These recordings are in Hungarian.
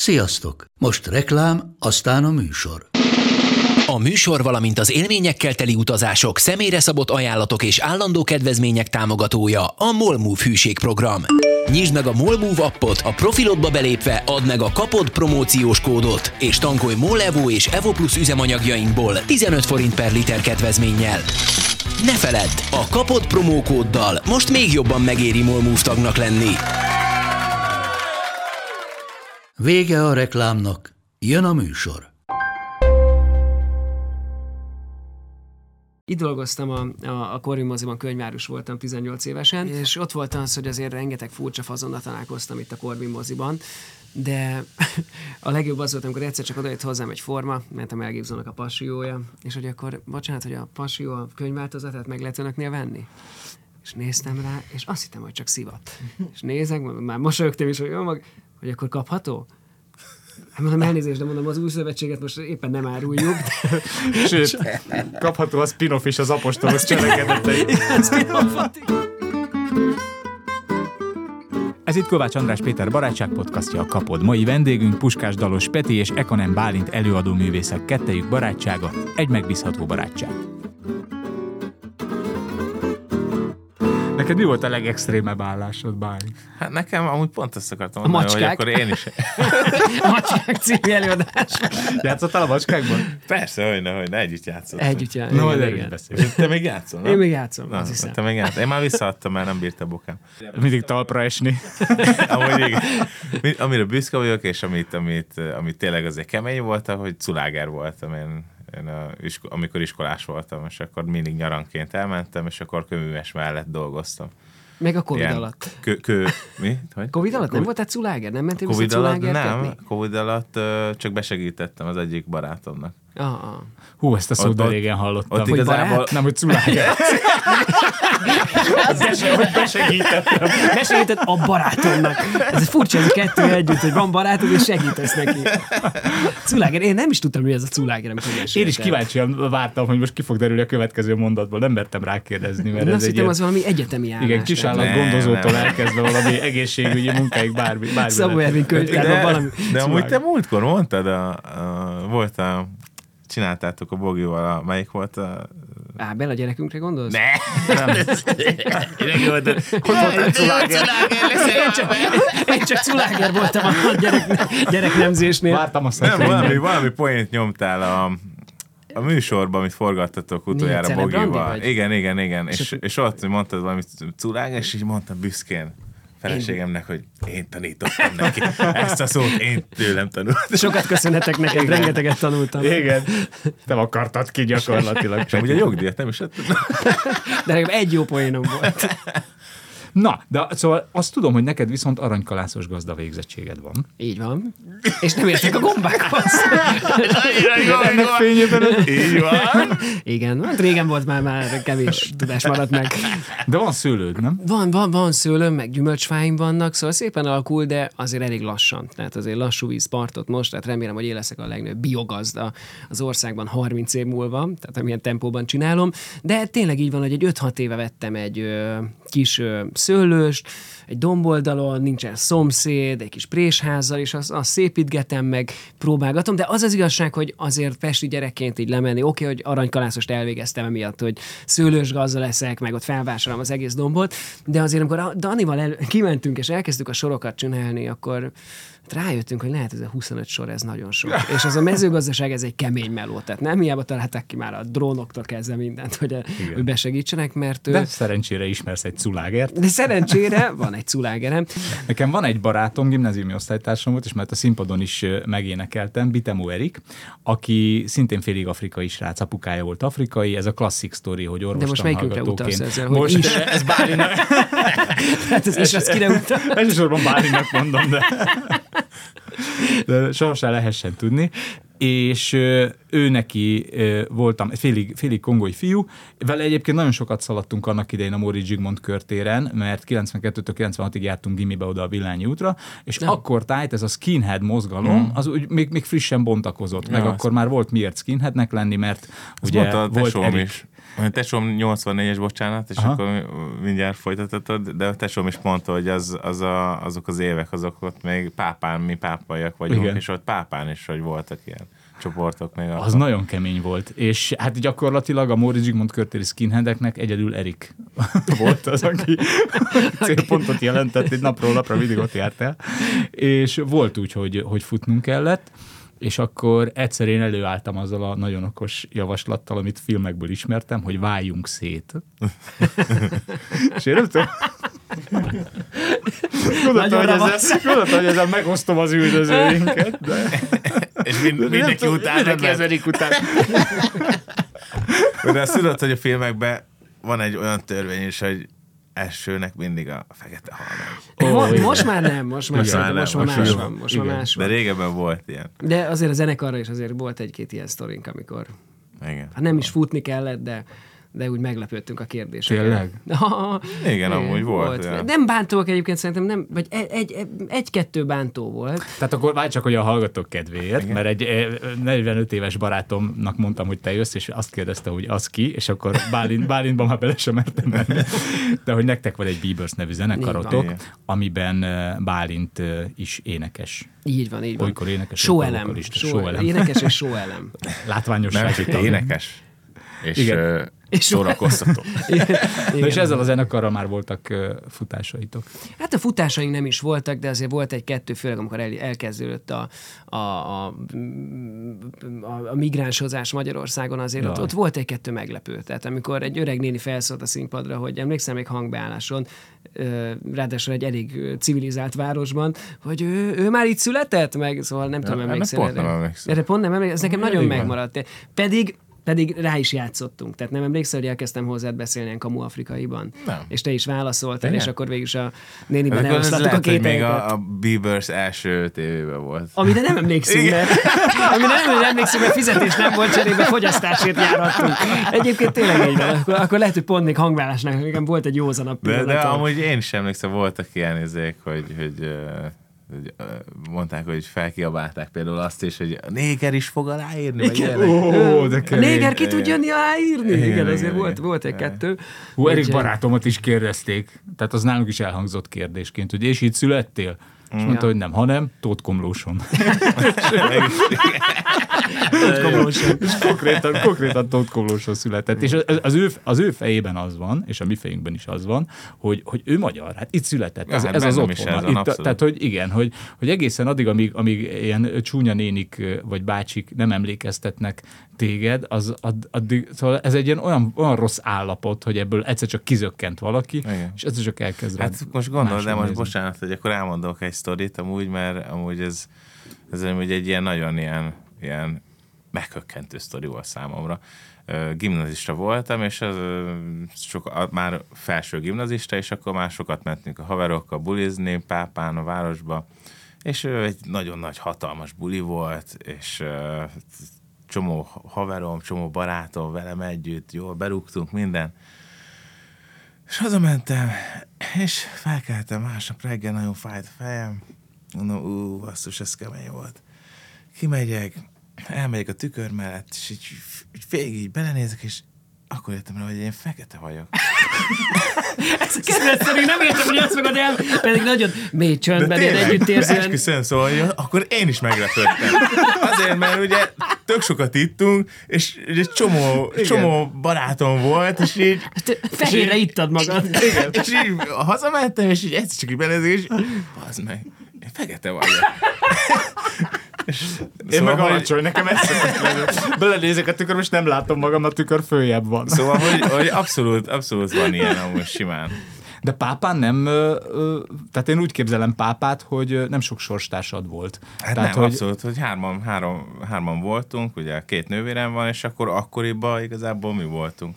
Sziasztok! Most reklám, aztán a műsor. A műsor, valamint az élményekkel teli utazások, személyre szabott ajánlatok és állandó kedvezmények támogatója a Molmove hűségprogram. Nyisd meg a Molmove appot, a profilodba belépve add meg a kapod promóciós kódot, és tankolj Molevo és Evo Plus üzemanyagjainkból 15 forint per liter kedvezménnyel. Ne feledd, a kapod promókóddal most még jobban megéri Molmove tagnak lenni. Vége a reklámnak, jön a műsor. Itt dolgoztam a, a, a Corvin moziban, voltam 18 évesen, és ott volt az, hogy azért rengeteg furcsa fazonnal találkoztam itt a Corvin moziban, de a legjobb az volt, amikor egyszer csak odajött hozzám egy forma, mert a Mel Gibsonnak a pasiója, és hogy akkor, bocsánat, hogy a pasió a könyvváltozatát meg lehet önöknél venni? És néztem rá, és azt hittem, hogy csak szivat. És nézek, már mosolyogtam is, hogy jó, mag, hogy akkor kapható? Hát mondom, elnézést, de mondom, az új szövetséget most éppen nem áruljuk. De... Sőt, kapható a spin-off is az apostolok cselekedetei. Ez itt Kovács András Péter barátság podcastja a Kapod. Mai vendégünk Puskás Dalos Peti és Ekonem Bálint előadó művészek kettejük barátsága, egy megbízható barátság. Neked mi volt a legextrémebb állásod, Bálint? Hát nekem amúgy pont ezt akartam A mondani, hogy macskák. akkor én is. A Macskák című előadás. Játszottál a macskákban? Persze, hogy ne, hogy ne együtt játszottam. Együtt jár. No, igen, de igen. beszélj. Te még játszol, nem? Én még játszom, Na, azt hiszem. te még játszol. Én már visszaadtam, mert nem bírta a bokám. Mindig talpra esni. Amúgy igen. Mi- Amire büszke vagyok, és amit, amit, amit tényleg azért kemény voltam, hogy culáger voltam én, én a, isko- amikor iskolás voltam, és akkor mindig nyaranként elmentem, és akkor köműves mellett dolgoztam. Meg a Covid Ilyen alatt. Kö, kö, mi? Hogy? Covid alatt nem voltál culáger? Nem mentél Covid vissza alatt nem, Covid alatt ö, csak besegítettem az egyik barátomnak. Ah, ah. Hú, ezt a szót Ott- de régen hallottam. Ott Hogy igazából... barát? Nem, hogy culáger. hogy besegítettem. Mesélted a barátomnak. Ez furcsa, ez a kettő együtt, hogy van barátod, és segítesz neki. Culáger, én nem is tudtam, hogy ez a culáger, amit Én is kíváncsian vártam, hogy most ki fog derülni a következő mondatból. Nem mertem rákérdezni, mert Én ez azt egy hittem, ilyen, az valami egyetemi állás. igen, kisállat gondozótól elkezdve valami egészségügyi munkáig bármi. bármi Szabó. Ervin könyvtárban De, valami. de amúgy Culáger. te múltkor mondtad, a, a, volt a, csináltátok a Bogival, a, melyik volt a... Ábel, a gyerekünkre gondolsz? Ne! Nem! Én csak, én csak culáger voltam a gyerek, gyereknemzésnél. Vártam a Nem, valami, valami poént nyomtál a, a műsorban, amit forgattatok utoljára Bogival. Igen, igen, igen. És, és ott mondtad valami culág, és így mondtam büszkén feleségemnek, hogy én tanítottam neki. Ezt a szót én tőlem tanultam. Sokat köszönhetek neked, rengeteget tanultam. Igen. Te akartad ki gyakorlatilag. És a jogdíjat nem is adtad? De egy jó poénom volt. Na, de szóval azt tudom, hogy neked viszont aranykalászos gazda végzettséged van. Így van. És nem értek a gombákhoz. Ennek fényében Így van. Igen, hát régen volt már, már kevés tudás maradt meg. De van szőlőd, nem? Van, van, van szőlőm, meg gyümölcsfáim vannak, szóval szépen alakul, de azért elég lassan. Tehát azért lassú vízpartot most, tehát remélem, hogy én leszek a legnagyobb biogazda az országban 30 év múlva, tehát amilyen tempóban csinálom. De tényleg így van, hogy egy 5-6 éve vettem egy ö, kis ö, szőlőst, egy domboldalon, nincsen szomszéd, egy kis présházzal, és azt, azt szépítgetem meg, próbálgatom, de az az igazság, hogy azért pesti gyerekként így lemenni, oké, hogy aranykалászost elvégeztem emiatt, hogy szőlős gazda leszek, meg ott felvásárolom az egész dombot, de azért, amikor a Danival el, kimentünk és elkezdtük a sorokat csinálni, akkor rájöttünk, hogy lehet ez a 25 sor, ez nagyon sok. És az a mezőgazdaság, ez egy kemény meló, tehát nem hiába találták ki már a drónoktól kezdve mindent, hogy, hogy besegítsenek, mert ő, De szerencsére ismersz egy culágert. de szerencsére van egy culágerem. Nekem van egy barátom, gimnáziumi osztálytársam volt, és mert a színpadon is megénekeltem, Bitemo Erik, aki szintén félig afrikai srác, apukája volt afrikai, ez a klasszik sztori, hogy orvostan De most melyikünkre utalsz ezzel, hogy Most is? ez Bálinak, Hát ez is azt kire utal. elsősorban Bálinak mondom, de, de sohasem lehessen tudni. És ő neki voltam, félig, félig kongói fiú, vele egyébként nagyon sokat szaladtunk annak idején a Móri Zsigmond körtéren, mert 92-től 96-ig jártunk gimibe oda a Villányi útra, és Nem. akkor tájt ez a skinhead mozgalom, az úgy még, még frissen bontakozott, meg Ja, akkor már volt miért skinheadnek lenni, mert ugye volt Erik, is. A tesóm 84-es, bocsánat, és Aha. Akkor mindjárt folytatod, de a tesóm is mondta, hogy az, az a, azok az évek, azok ott még pápán, mi pápaiak vagyunk, Igen. Igen. és ott pápán is, hogy voltak ilyen csoportok még. Az akkor. nagyon kemény volt, és hát gyakorlatilag a Móricz Zsigmond körtéri skinheadeknek egyedül Erik volt az, aki célpontot jelentett, egy napról napra mindig ott járt el, és volt úgy, hogy, hogy futnunk kellett, és akkor egyszer én előálltam azzal a nagyon okos javaslattal, amit filmekből ismertem, hogy váljunk szét. és én nem tudom, Gondoltam, hogy, ezzel, gondoltam, hogy ezzel megosztom az üldözőinket, de És mind, mindenki tudom, után. mindenki az Erik után. De azt tudod, hogy a filmekben van egy olyan törvény is, hogy elsőnek mindig a fekete hal megy. Mo- igen. most már nem, most már, Most nem, már most már más van. Most már más De régebben volt ilyen. De azért a zenekarra is azért volt egy-két ilyen sztorink, amikor Igen. hát nem is futni kellett, de de úgy meglepődtünk a kérdéseken. Tényleg? Igen, amúgy volt olyan. Nem bántóak egyébként szerintem, nem, vagy egy- egy- egy- egy-kettő bántó volt. Tehát akkor várj csak, hogy a hallgatók kedvéért, Igen. mert egy eh, 45 éves barátomnak mondtam, hogy te jössz, és azt kérdezte, hogy az ki, és akkor Bálint, Bálintba már bele sem mertem menni. De hogy nektek van egy Bieber's nevű zenekarotok, Igen. amiben Bálint is énekes. Így van, így van. Olykor énekes, Sóelem. Sóelem. Énekes és sóelem. Tag. énekes. És, Igen. És- szórakoztató. Na, és ezzel a zenekarral már voltak futásaitok. Hát a futásaink nem is voltak, de azért volt egy-kettő, főleg amikor el, elkezdődött a, a, a, a, a migránsozás Magyarországon, azért ott, Jaj. ott volt egy-kettő meglepő. Tehát amikor egy öreg néni felszólt a színpadra, hogy emlékszem még hangbeálláson, ráadásul egy elég civilizált városban, hogy ő, ő már itt született, meg szóval nem tudom, erre emlékszel pont nem erre. emlékszem. Erre pont nem emlékszem, ez nekem nagyon megmaradt. Pedig pedig rá is játszottunk. Tehát nem emlékszel, hogy elkezdtem hozzád beszélni ilyen kamu afrikaiban? Nem. És te is válaszoltál, Igen? és akkor végül is a néniben eloszlattuk a hogy még a, a Bieber's első tévében volt. Amire nem emlékszünk, mert, amire nem emlékszünk, mert fizetés nem volt cserébe, fogyasztásért járhattunk. Egyébként tényleg így van. Akkor, akkor lehet, hogy pont még hangvállásnak nekem volt egy józanabb De, de pillanatom. amúgy én is emlékszem, voltak ilyen izék, hogy, hogy, mondták, hogy felkiabálták például azt is, hogy a néger is fog aláírni, meg ilyenek. Ó, de A néger ki tud jönni aláírni? Igen, Igen, azért igen, volt, igen. volt egy-kettő. Hú, Erik barátomat is kérdezték, tehát az nálunk is elhangzott kérdésként, hogy és itt születtél? És mondta, Ja. hogy nem, hanem Tóth Komlóson. és konkrétan, konkrétan Tóth Komlóson született. És az, az, ő, az ő fejében az van, és a mi fejünkben is az van, hogy, hogy ő magyar, hát itt született. Ez, hát ez az otthona. Itt, abszolút. tehát, hogy igen, hogy, hogy egészen addig, amíg, amíg ilyen csúnya nénik vagy bácsik nem emlékeztetnek téged, az add- addig, szóval ez egy ilyen olyan, olyan rossz állapot, hogy ebből egyszer csak kizökkent valaki, Igen. és egyszer csak elkezd Hát most gondolod, de most nézni. bocsánat, hogy akkor elmondok egy sztorit amúgy, mert amúgy ez, ez amúgy egy ilyen nagyon ilyen, ilyen meghökkentő sztori volt számomra. Gimnazista voltam, és az, sok, már felső gimnazista, és akkor már sokat mentünk a haverokkal bulizni, Pápán, a városba, és egy nagyon nagy, hatalmas buli volt, és csomó haverom, csomó barátom velem együtt, jól berúgtunk minden. És hazamentem, és felkeltem másnap reggel, nagyon fájt a fejem. Mondom, ú, basszus, ez kemény volt. Kimegyek, elmegyek a tükör mellett, és így, így végig így belenézek, és akkor jöttem rá, hogy én fekete vagyok. Ez sztori, nem értem, hogy azt fogod el, pedig nagyon mély csöndben, ilyen együttérzően. esküszöm, szóval hogy akkor én is meglepődtem. Azért, mert ugye tök sokat ittunk, és egy csomó, csomó barátom volt, és így Fehérre ittad magad. Igen. És így hazamentem, és így egyszer csak így belenézek, és bazd meg, én fekete vagyok. És Én meg hogy- alacsony, nekem ez szokott lenni. Belenézek a tükörbe, és nem látom magam, a tükör följebb van. Szóval, hogy, hogy abszolút, abszolút van ilyen amúgy simán. De pápán nem, tehát én úgy képzelem pápát, hogy nem sok sorstársad volt. Hát tehát, nem, hogy, abszolút, hogy hárman, három, hárman voltunk, ugye két nővérem van, és akkor akkoriban igazából mi voltunk.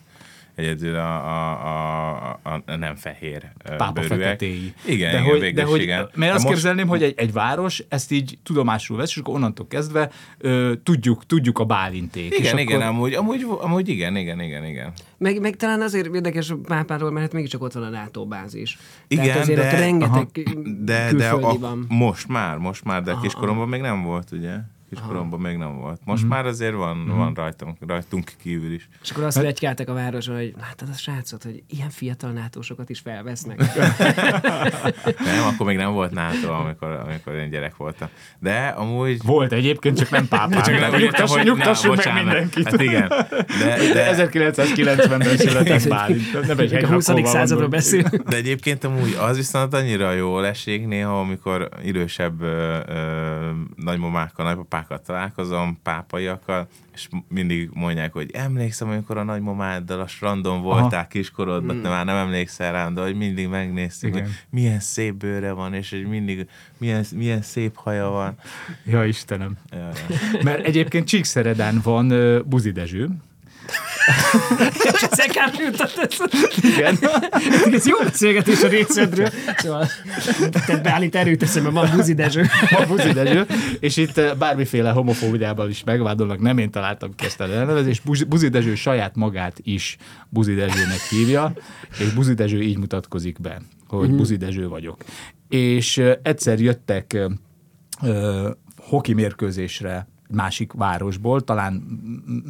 Egyedül a, a, a, a, nem fehér pápa bőrűek. feketéi. Igen, de igen, hogy, végül de hogy, igen. Mert De azt most- képzelném, hogy egy, egy város ezt így tudomásul vesz, és akkor onnantól kezdve ö, tudjuk, tudjuk a bálinték. Igen, és igen, akkor, amúgy, amúgy, amúgy igen, igen, igen, igen. Meg, meg talán azért érdekes a pápáról, mert hát mégiscsak ott van a NATO bázis. Igen, Tehát azért de, ott rengeteg aha, de, de külföldi a, van. most már, most már, de kiskoromban még nem volt, ugye? Kiskoromban még nem volt. Most már azért van, van rajtunk, rajtunk kívül is. És akkor azt legykáltak a városra, hogy láttad a srácot, hogy ilyen fiatal nátósokat is felvesznek. Nem, akkor még nem volt NATO, amikor, amikor én gyerek voltam. De amúgy... Volt egyébként, csak nem pápák. Csak nem, nyugtassunk, hogy- nyugtassunk na, meg bocsánat. mindenkit. Hát igen. De, de, 1990-ben született Bálint. Nem egy a 20. hegyrakóval századról van. beszélünk. De egyébként amúgy az viszont annyira jól esik néha, amikor idősebb ö, ö, nagymamákkal, nagypapákkal találkozom, pápaiakkal, és mindig mondják, hogy emlékszem, amikor a nagymamáddal a strandon voltál Aha. kiskorodban, Hmm. már nem emlékszel rám, de hogy mindig megnéztük, Igen. hogy milyen szép bőre van, és hogy mindig milyen, milyen szép haja van. Ja, Istenem. Ja, ja. Mert egyébként Csíkszeredán van Buzi Dezső. És jutott ez. Igen. Ez jó beszélgetés a részedről. Szóval, te beállít erőt eszembe, van Buzi Dezső. Van Buzi Dezső, és itt uh, bármiféle homofóbiával is megvádolnak, nem én találtam ki ezt a elnevezést. Buzi- Dezső saját magát is Buzi Dezsőnek hívja, és Buzi Dezső így mutatkozik be, hogy Buzi Dezső vagyok. És uh, egyszer jöttek uh, hoki mérkőzésre másik városból, talán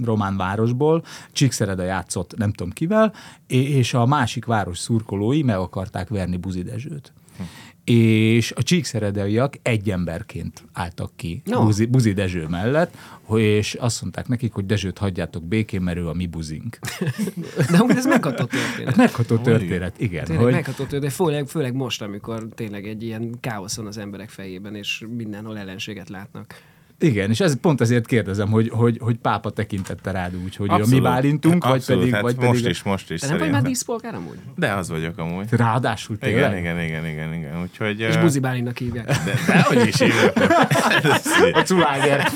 román városból, Csíkszereda játszott nem tudom kivel, és- a másik város szurkolói meg akarták verni Buzi Dezsőt. És a csíkszeredaiak egy emberként álltak ki No. Buzi, Buzi Dezső mellett, hogy- és azt mondták nekik, hogy Dezsőt hagyjátok békén, mert ő a mi buzink. De amúgy ez megható történet. Hát megható történet, igen. Tényleg hogy, megható történet, de főleg, főleg most, amikor tényleg egy ilyen káosz van az emberek fejében, és mindenhol ellenséget látnak. Igen, és ez pont ezért kérdezem, hogy, hogy, hogy pápa tekintette rád úgy, hogy Abszolút. mi Abszolút. bálintunk, vagy Abszolút, pedig, hát vagy most pedig is, most is De nem vagy már díszpolgár amúgy? De az vagyok amúgy. ráadásul tényleg. Igen, igen, igen, igen, igen. Úgyhogy... És ö, Buzi Bálinnak hívják. De, dehogy is hívják. A culáger.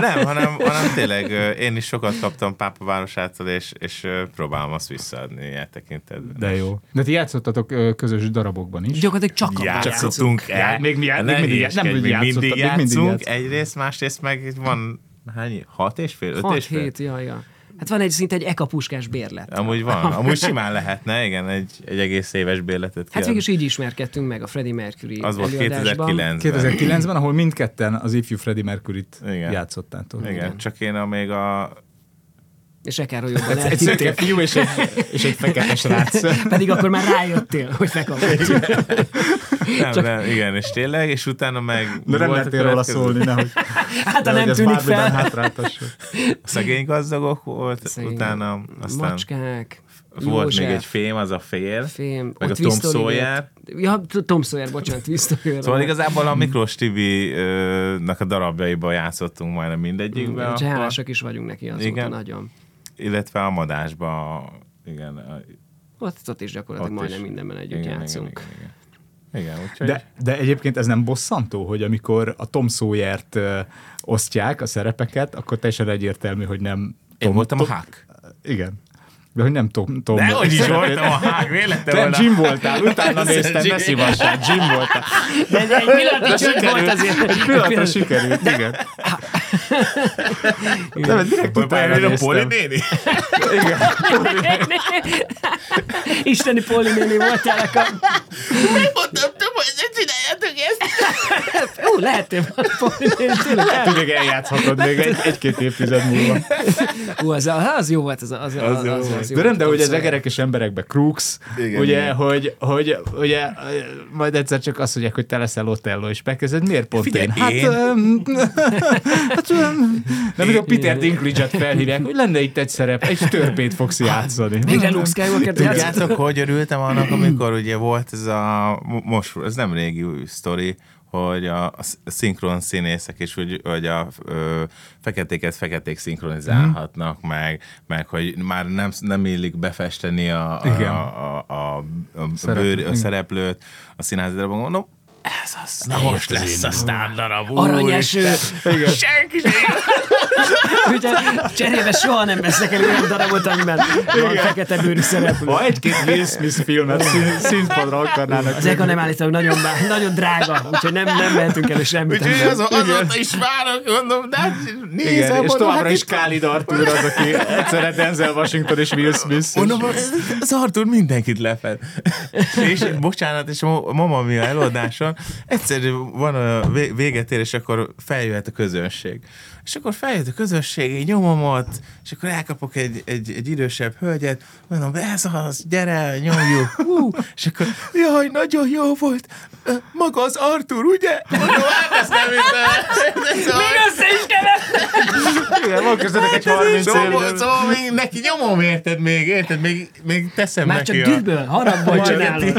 Nem, hanem, hanem tényleg én is sokat kaptam Pápa városától, és, és próbálom azt visszaadni ilyen tekintetben. De jó. De ti játszottatok közös darabokban is. Gyakorlatilag csak játszottunk. Játszottunk még mi já- Ne még mindig já- játszottak. Egyrészt, másrészt meg van hány? Hat és fél? Öt és fél? 6-7, ja, ja. Hát van egy szinte egy ekapuskás bérlet. Amúgy van. Amúgy simán lehetne, igen, egy, egy egész éves bérletet Hát kell. végül is így ismerkedtünk meg a Freddie Mercury Az volt előadásban. 2009-ben. 2009-ben, ahol mindketten az ifjú Freddie Mercury-t Igen. játszottátok. Igen, Igen. csak én a még a... És Ekáról jobban Egy szőke elhittél. fiú és egy, és egy fekete srác. Pedig akkor már rájöttél, hogy fekapott. Nem, nem, igen, és tényleg, és utána meg... De nem a lehetnél róla szólni, nehogy, Hát, ha nem ez tűnik fel. Szegény gazdagok volt, Szegény utána aztán Macskák, volt József, még egy fém, az a fél, Fém, meg a ott Tom Twist Oliver. Sawyer. Ja, Tom Sawyer, bocsánat, Twist Oliver. Szóval igazából a Miklós Tibi-nak a darabjaiban játszottunk majdnem mindegyikben, És akkor, hálásak is vagyunk neki azóta Igen. nagyon. illetve a Madásban, igen. a- Ott, ott is gyakorlatilag Ott majdnem is. mindenben együtt igen, játszunk. Igen, igen, igen. Igen úgyhogy... De, de egyébként ez nem bosszantó, hogy amikor a Tom Sawyer-t ö, osztják a szerepeket, akkor teljesen egyértelmű, hogy nem Én voltam a Huck. Igen. De hogy nem Tom, Tom De hogy is voltam a Huck, véletlen Nem, volna. Jim voltál, utána néztem, ne szívassál, Jim voltál. De egy, egy pillanatig csönd volt azért. Egy pillanatra sikerült, igen. Nem, direkt utána Vajon a Poli néni? Igen. Isteni Poli néni voltál a Mondtam, hogy ne csináljátok ezt. Ó, lehettél Poli néni, tényleg. Hát, még eljátszhatod még egy, egy-két évtized múlva. Ú, az, az jó volt, az, az, az, az, jó az, volt. az jó De nem, de hogy Tom az egerekes emberekbe Igen, ugye. Hogy, hogy, ugye, majd egyszer csak azt mondják, hogy te leszel Otello, és megkezded, miért pont Figyelj, én? Hát, hát nem, hogy a Peter Dinklage-et felhívják, hogy lenne itt egy szerep, egy törpét fogsz játszani. Végre Luke Skywalker-t. Tudjátok, hogy örültem annak, amikor ugye volt ez a, most, ez nem régi új sztori, hogy a, a szinkron színészek is, hogy, hogy a ö, feketéket feketék szinkronizálhatnak, Mhm. meg, meg hogy már nem, nem illik befesteni a, a, a, a, a, a, Szereplő, bőr, a szereplőt a színházi darabon. Mondom, ez az, na most lesz aztán darab. Aranyeső. úristen. Senki sem Ugye cserébe soha nem vesznek el olyan darabot, amiben van fekete bőrű szereplő. Ha egy-két Will Smith filmet szín, színpadra akarnának. Az Eka nem állítólag nagyon, nagyon drága, úgyhogy nem, nem mehetünk elő semmit. Úgyhogy az, azóta is várok, mondom, de hát nézem, igen, és mondom, továbbra hát is Khalid Arthur az, aki egyszerre Denzel Washington és Will Smith. Mondom, az Artur mindenkit lefed. és bocsánat, és a Mamma Mia előadáson egyszerű van a vé- véget ér, és akkor feljöhet a közönség. És akkor feljött a közösség, egy nyomom ott, és akkor elkapok egy, egy, egy idősebb hölgyet, mondom, ez az, gyere, nyomjuk. Hú, és akkor, jaj, nagyon jó volt. Maga az Artur, ugye? Mondom, hát ezt nem. Még össze is Igen, van közöttek egy 30 Szóval, év. szóval még neki nyomom, érted még, érted? Még, még teszem Már neki csak a... dühből, haragból csinálod.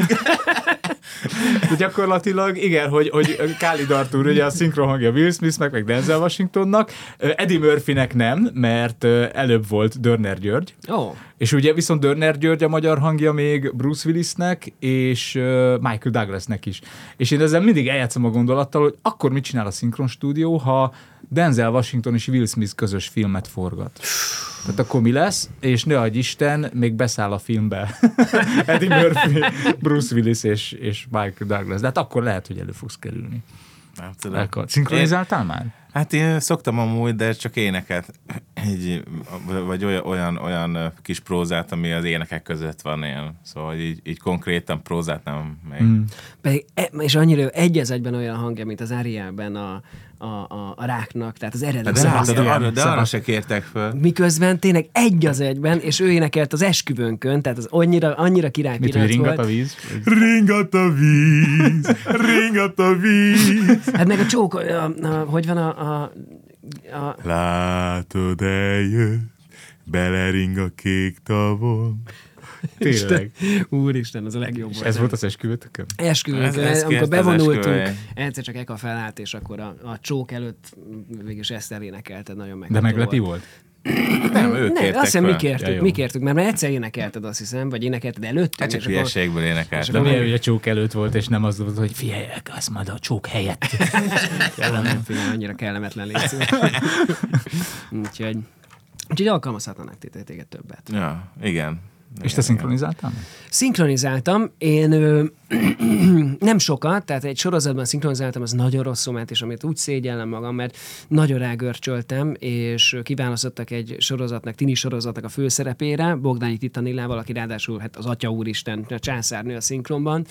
De gyakorlatilag igen, hogy, hogy Khalid Arthur ugye a szinkron hangja Will Smithnek, meg Denzel Washingtonnak, Eddie Murphynek nem, mert előbb volt Dörner György, Ó, és ugye viszont Dörner György a magyar hangja még Bruce Willisnek és Michael Douglasnek is. És én ezzel mindig eljátszom a gondolattal, hogy akkor mit csinál a szinkron stúdió, ha Denzel Washington és Will Smith közös filmet forgat. Tehát akkor mi lesz? És ne adj Isten, még beszáll a filmbe Eddie Murphy, Bruce Willis és, és Michael Douglas. De hát akkor lehet, hogy elő fogsz kerülni. Elkar. Szinkronizáltál már? Hát én szoktam amúgy, de csak éneket, így, vagy olyan, olyan, kis prózát, ami az énekek között van ilyen. Szóval így, így konkrétan prózát nem még. Mm. Pedig, e- és annyira egy egyben olyan hangja, mint az Arielben a, a, a, a ráknak, tehát az eredeti De, de, de, Sebastian. arra, de arra se kértek föl. Miközben tényleg egy az egyben, és ő énekelt az esküvőnkön, tehát az annyira, annyira király Mit, hogy ringat volt. a víz? Ringat a víz, ringat a víz. Hát meg a csók, a, a, hogy van a, a, a Látod, eljött, belering a kék tavon. Tényleg. Úristen, az a legjobb És volt. ez volt az esküvőtökön? Esküvőnkön, Ez- ez amikor bevonultunk, egyszer csak Eka felállt, és akkor a, a csók előtt végülis ezt elénekelted, nagyon meg. De meglepi volt? Nem, ők Ne, kértek azt hiszem mi kértük, Ja, mi kértük, mert már egyszer énekelted, azt hiszem, vagy énekelted előttünk. Hát csak hülyeségből énekelt. De milyen, hogy a csók előtt volt, és nem az volt, hogy figyelj, az majd a csók helyett. Nem, figyelj, annyira kellemetlen létsz. úgyhogy, úgyhogy alkalmazhatnának té- téged többet. Ja, igen. És Igen, te szinkronizáltál? Szinkronizáltam, én ö, nem sokat, tehát egy sorozatban szinkronizáltam, az nagyon rosszul ment, és amit úgy szégyellem magam, mert nagyon rágörcsöltem, és kiválasztottak egy sorozatnak, tini sorozatnak a főszerepére, Bogdányi Titanillával, aki ráadásul hát az Atya Úristen, a császárnő a szinkronban,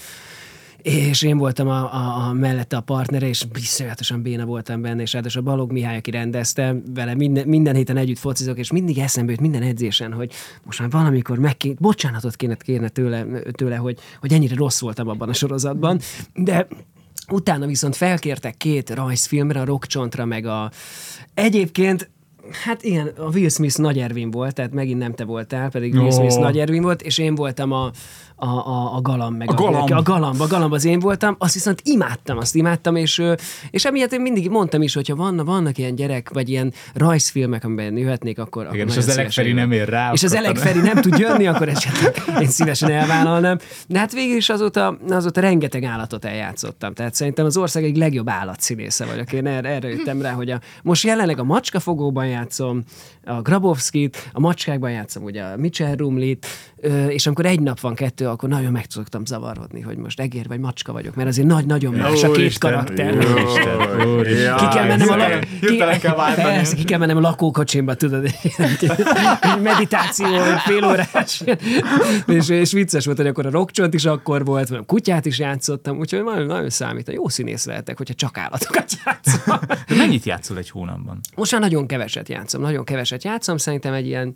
és én voltam a, a, a mellette a partnere, és bizonyatosan béna voltam benne, és ráadásul Balog Mihály, aki rendezte, vele minden, minden héten együtt focizok, és mindig eszembe jut minden edzésen, hogy most már valamikor meg kéne, bocsánatot kéne kérne tőle, tőle hogy, hogy ennyire rossz voltam abban a sorozatban, de utána viszont felkértek két rajzfilmre, a Rockcsontra, meg a... Egyébként Hát igen, a Will Smith Nagy Ervin volt, tehát megint nem te voltál, pedig Will. Smith Nagy Ervin volt, és én voltam a, a, a, a galamb, meg A galamb. a galamb, a galamb az én voltam, azt viszont imádtam, azt imádtam, és, és emiatt én mindig mondtam is, hogyha vannak, vannak ilyen gyerek, vagy ilyen rajzfilmek, amiben jöhetnék, akkor, akkor Igen, és nagyon az Elek szívesen Feri nem ér rá. És az akkor- Elek Feri nem tud jönni, akkor esetleg én szívesen elvállalnám. De hát végül is azóta, azóta rengeteg állatot eljátszottam. Tehát szerintem az ország egy legjobb állatszínésze vagyok. Én erre, erre jöttem rá, hogy a, most jelenleg a macskafogóban játszom, a Grabowskit, a macskákban játszom ugye a Mitchell Rumlit, és amikor egy nap van kettő, akkor nagyon meg szoktam zavarodni, hogy most egér vagy macska vagyok, mert azért nagy, nagyon más a két karakter. Úristen, úristen. Ki kell mennem a. Persze, ki kell mennem a lakókocsimba, tudod, egy meditáció, egy fél órás. és, és vicces volt, hogy akkor a rockcsont is akkor volt, a kutyát is játszottam, úgyhogy nagyon, nagyon számít. Jó színész lehetek, hogyha csak állatokat játszom. De mennyit játszol egy hónapban? Most már nagyon keveset játszom, nagyon keveset játszom, szerintem egy ilyen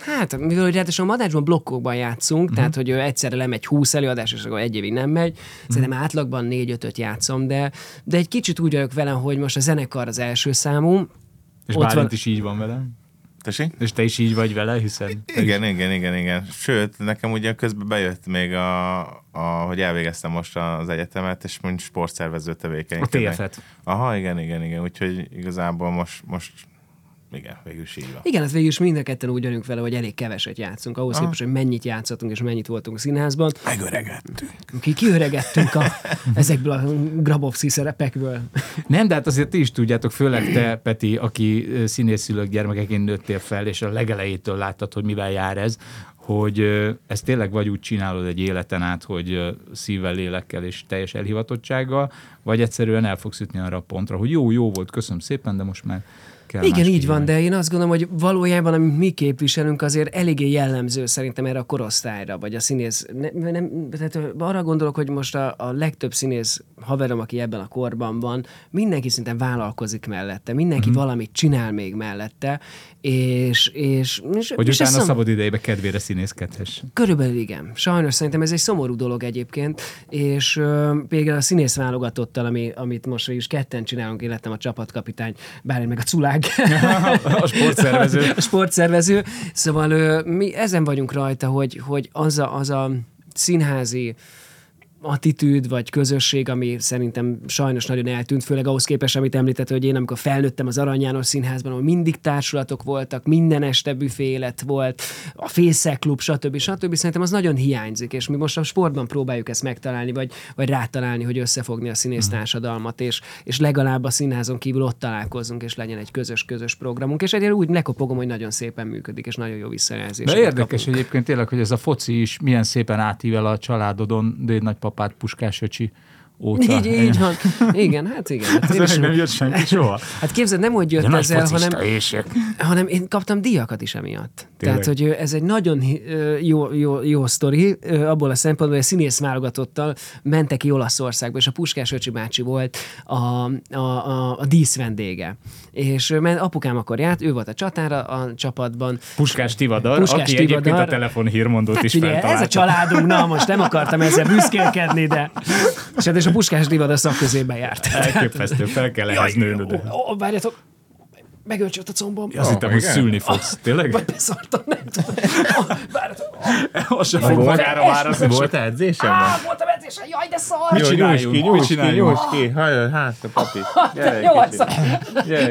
Hát, mivel hogy ráadásul a Madácsban blokkokban játszunk, uh-huh. tehát hogy egyszerre lemegy 20 előadás, és akkor egy évig nem megy. Szerintem átlagban 4-5-öt játszom, de, de egy kicsit úgy vagyok vele, hogy most a zenekar az első számú. És Ott Bálint van- is így van velem? Tessék? És te is így vagy vele, hiszen... Igen, igen, igen, igen. Sőt, nekem ugye közben bejött még, a, a, hogy elvégeztem most az egyetemet, és mint sportszervező A tevékenykedek. TF-et. Aha, igen, igen, igen. Úgyhogy igazából most, most igen, végül is így van. Igen, ez végül is mind a ketten úgy vagyunk vele, hogy elég keveset játszunk, ahhoz képest, hogy mennyit játszottunk és mennyit voltunk a színházban. Megöregettünk. Ki kiöregettünk a, ezekből a Grabowski szerepekből. Nem, de hát azért ti is tudjátok, főleg te, Peti, aki színészülők gyermekeként nőttél fel, és a legelejétől láttad, hogy mivel jár ez, hogy ezt tényleg vagy úgy csinálod egy életen át, hogy szívvel, lélekkel és teljes elhivatottsággal, vagy egyszerűen el fogsz jutni arra a pontra, hogy jó, jó volt, köszönöm szépen, de most már kell Igen, így van, de én azt gondolom, hogy valójában, amit mi képviselünk, azért eléggé jellemző szerintem erre a korosztályra, vagy a színész. Ne, nem, tehát arra gondolok, hogy most a, a legtöbb színész haverom, aki ebben a korban van, mindenki szinte vállalkozik mellette, mindenki uh-huh. valamit csinál még mellette, és, és, és Hogy és utána szom- szabad idejébe kedvére színészkedhess. Körülbelül igen. Sajnos szerintem ez egy szomorú dolog egyébként, és ö, például a színész válogatottal, ami, amit most is ketten csinálunk, én lettem a csapatkapitány, bár meg a culág. A sportszervező. a sportszervező. Szóval ö, mi ezen vagyunk rajta, hogy, hogy az, a, az a színházi attitűd vagy közösség, ami szerintem sajnos nagyon eltűnt, főleg ahhoz képest, amit említett, hogy én amikor felnőttem az Arany János Színházban, ahol mindig társulatok voltak, minden este büfé élet volt, a Fészek Klub, stb. stb. Szerintem az nagyon hiányzik, és mi most a sportban próbáljuk ezt megtalálni, vagy, vagy rátalálni, hogy összefogni a színész társadalmat, és, és legalább a színházon kívül ott találkozzunk, és legyen egy közös-közös programunk, és egyébként úgy lekopogom, hogy nagyon szépen működik, és nagyon jó visszajelzés. De érdekes egyébként tényleg, hogy ez a foci is milyen szépen átível a családodon, déd nagypapát, Puskás öcsi óta. Így, így van. Igen, hát igen. Hát, Ez is, nem jött senki soha. hát képzeld, nem hogy jött De ezzel, hanem, ések. hanem én kaptam díjakat is emiatt. Tényleg? Tehát, hogy ez egy nagyon jó, jó, jó sztori, abból a szempontból, hogy a színész válogatottal mentek ki Olaszországba, és a Puskás Öcsi bácsi volt a, a, a, a díszvendége. És mert apukám akkor járt, ő volt a csatára a csapatban, Puskás Tivadar, Puskás aki egyébként Tivadar. a telefonhírmondót Hát is figyelj, ez a családunk, na most nem akartam ezzel büszkélkedni, de... És hát és a Puskás Divad a szakközében járt. Elképesztő, fel kell ehhez nőnöd. Várjatok, megölcsött a combom. Azt hittem, hogy szülni fogsz. Tényleg? Vagy beszartam, nem tudom. Várjatok, Azt sem fog magára már az Volt edzésem? á, voltam edzésen, jaj, de szar! Nyújts csináljunk? ki, Hogy nyújts ki, nyújts ki. Hajaj, hát, a papi. Gyere, Jó,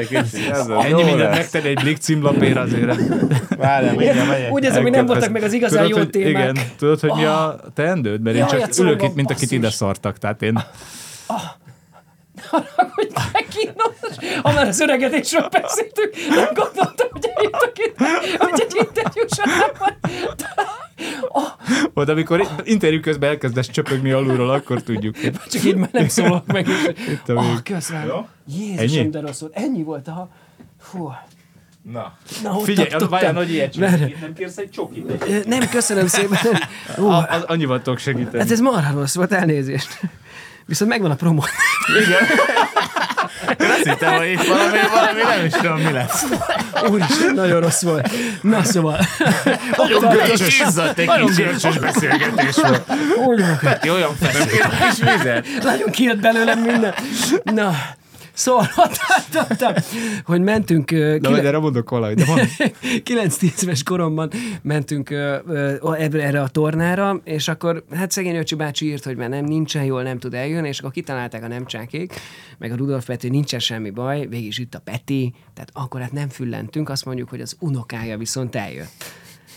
kicsi. az az. Ennyi mindent megtenni egy Blik címlapért azért. Várjál, mindjárt megyek. Úgy érzem, hogy nem voltak meg az igazán jó témák. Igen, tudod, hogy mi a teendőd? Mert én csak ülök itt, mint akit ide szartak. Tehát én hogy megkínos. Ha már az öregedésről beszéltünk, nem gondoltam, hogy itt, hogy egy interjú során van. Majd amikor interjú közben elkezdesz csöpögni alulról, akkor tudjuk. Csak így már nem szólok meg. És... a Oh, köszönöm. Jézusom, Ennyi? de rossz volt. Ennyi volt a... Fú. Na. Na, Figyelj, az várjál, nagy ilyet Merre? csak. Nem kérsz egy csokit? Egy... Nem, köszönöm szépen. Ú, A- az- Annyival tudok segíteni. hát ez marha rossz volt, elnézést. Viszont megvan a promó. Azt hittem, hogy itt valami, valami nem is tudom, mi lesz. Úristen, nagyon rossz volt. Na szóval. Nagyon görcsös, izzadt egy kicsit. görcsös beszélgetés volt. Peti olyan feszült kis vizet. nagyon kijött belőlem minden. Na, szóval ott tartottam, hogy mentünk... De kile- erre mondok valamit. De van. 9-10 éves koromban mentünk erre a tornára, és akkor hát szegény öcsi bácsi írt, hogy már nem nincsen jól, nem tud eljönni, és akkor kitalálták a nemcsákék, meg a Rudolf Peti, nincsen semmi baj, végig is itt a Peti, tehát akkor hát nem füllentünk, azt mondjuk, hogy az unokája viszont eljött.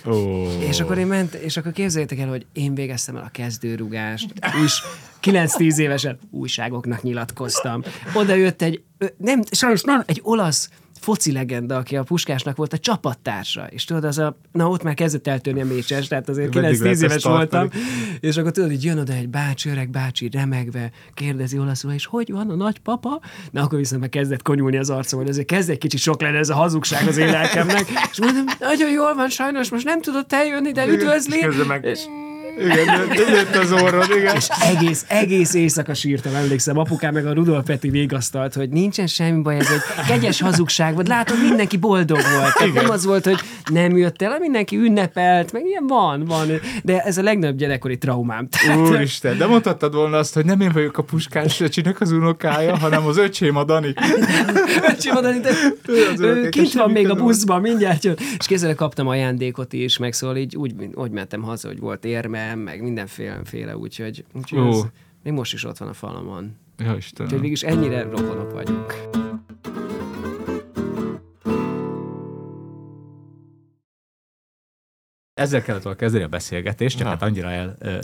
Ó. És akkor én ment, és akkor képzeljétek el, hogy én végeztem el a kezdőrugást, újs, 9-10 évesen újságoknak nyilatkoztam. Oda jött egy, nem, sajnos nem, egy olasz foci legenda, aki a Puskásnak volt a csapattársa, és tudod, az a, na ott már kezdett eltörni a mécses, tehát azért Meddig 9-10 lehet ezt éves voltam, és akkor tudod, hogy jön oda egy bácsi, öreg bácsi, remegve, kérdezi olaszul, és hogy van a nagypapa? Na akkor viszont már kezdett konyulni az arcom, hogy azért kezd egy kicsit sok lenne ez a hazugság az én lelkemnek, és mondom, nagyon jól van, sajnos most nem tudott eljönni, de üdvözli. És meg... Igen, de jött az orrod, igen. És egész, egész éjszaka sírtam, emlékszem. Apukám meg a Rudolf Peti végasztalt, hogy nincsen semmi baj, ez egy kegyes hazugság volt. Látod, mindenki boldog volt. Tehát nem az volt, hogy nem jött el, mindenki ünnepelt, meg ilyen van, van. De ez a legnagyobb gyerekkori traumám. Tehát, Úristen, de mondhattad volna azt, hogy nem én vagyok a puskás öcsinek az unokája, hanem az öcsém a Dani. Öcsi mondani, de Tudod, ő kint van még a buszban, mindjárt jön. És kézzel kaptam ajándékot is, meg szóval így úgy, úgy mentem haza, hogy volt érmem, meg mindenféle, úgyhogy, úgyhogy Ó. ez, még most is ott van a falamon. Ja, Úgyhogy Istenem. mégis ennyire rokonok vagyunk. ezzel kellett volna kezdeni a beszélgetést, csak Na. hát annyira el, ö,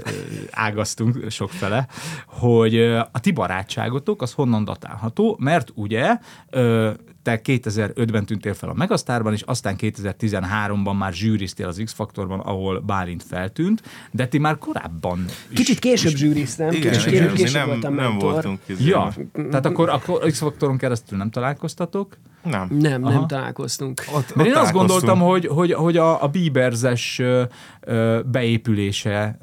ágaztunk sokfele, hogy a ti barátságotok az honnan datálható, mert ugye ö, te 2005-ben tűntél fel a Megasztárban, és aztán 2013-ban már zsűriztél az X-Faktorban, ahol Bálint feltűnt, de ti már korábban is Kicsit később zsűriztem, Igen, kicsit igen, később, később nem, voltam nem mentor. voltunk izé, Ja, tehát akkor, akkor X-Faktoron keresztül nem találkoztatok? Nem. Nem, Aha. nem találkoztunk. Ott, Mert én azt gondoltam, hogy, hogy, hogy a, a Bieberzes beépülése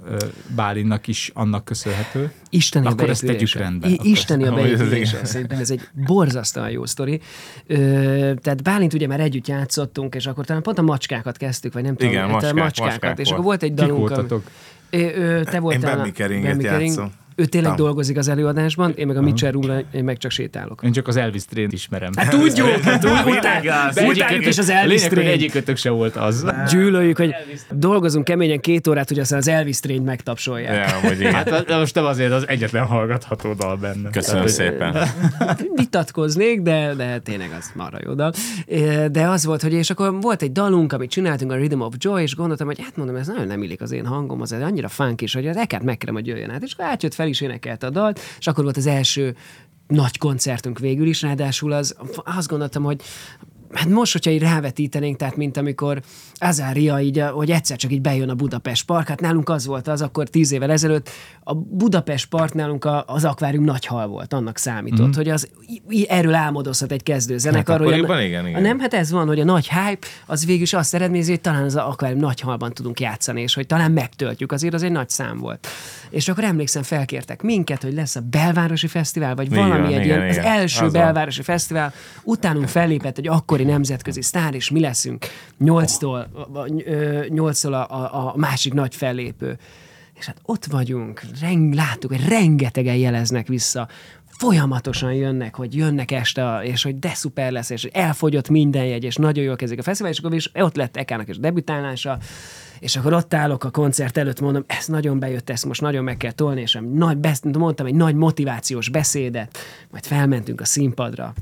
Bálinnak is annak köszönhető. Isteni Akkor a ezt tegyük rendbe. I- Isteni a beépülése. Szerintem ez egy borzasztóan jó sztori. Ö, tehát Bálint ugye már együtt játszottunk, és akkor talán pont a macskákat kezdtük, vagy nem tudom. Igen, hát a macskák, macskákat. macskák és volt. akkor volt egy Kik dalunk. ami- voltatok? Ö, ö, te voltál. Bambi a- Keringet játszom. Ő tényleg Tam. dolgozik az előadásban, én meg a Mitchell Roomra, én meg csak sétálok. Én csak az Elvis Train ismerem. Hát tudjuk, hát utáljuk is az Elvis Train. egyikötök se volt az. Gyűlöljük, hogy dolgozunk keményen két órát, hogy aztán az Elvis Train megtapsolják. Hát de most nem azért az egyetlen hallgatható dal benne. Köszönöm szépen. vitatkoznék, de, de tényleg az marha jó dal. De az volt, hogy és akkor volt egy dalunk, amit csináltunk, a Rhythm of Joy, és gondoltam, hogy hát mondom, ez nagyon nem illik az én hangom, az annyira funk is, hogy az ekát megkerem, hogy jöjjön át. És akkor átjött fel is énekelte a dalt, és akkor volt az első nagy koncertünk végül is, ráadásul az, azt gondoltam, hogy Hát most, hogyha így rávetítenénk, tehát mint amikor Azária így, hogy egyszer csak így bejön a Budapest Park, hát nálunk az volt az, akkor tíz évvel ezelőtt a Budapest Park nálunk a, az akvárium nagy hal volt, annak számított, mm. hogy az i- erről álmodozhat egy kezdő zenekar. hogy a- akkoriban igen, igen. Nem, hát ez van, hogy a nagy hype az végül is azt eredményezi, hogy talán az akvárium nagy halban tudunk játszani, és hogy talán megtöltjük, azért az egy nagy szám volt. És akkor emlékszem, felkértek minket, hogy lesz a belvárosi fesztivál, vagy Igen, valami egy igen, ilyen, az igen. első Az belvárosi fesztivál, utánunk fellépett egy akkori nemzetközi sztár, és mi leszünk 8-tól, ö, 8-tól a, a, a másik nagy fellépő. És hát ott vagyunk, reng, láttuk, hogy rengetegen jeleznek vissza, folyamatosan jönnek, hogy jönnek este, és hogy de szuper lesz, és elfogyott minden jegy, és nagyon jól kezdik a fesztivál, és akkor is ott lett Ekának is debütálása, és akkor ott állok a koncert előtt, mondom, ez nagyon bejött, ezt most nagyon meg kell tolni, és nagy, mondtam egy nagy motivációs beszédet, majd felmentünk a színpadra,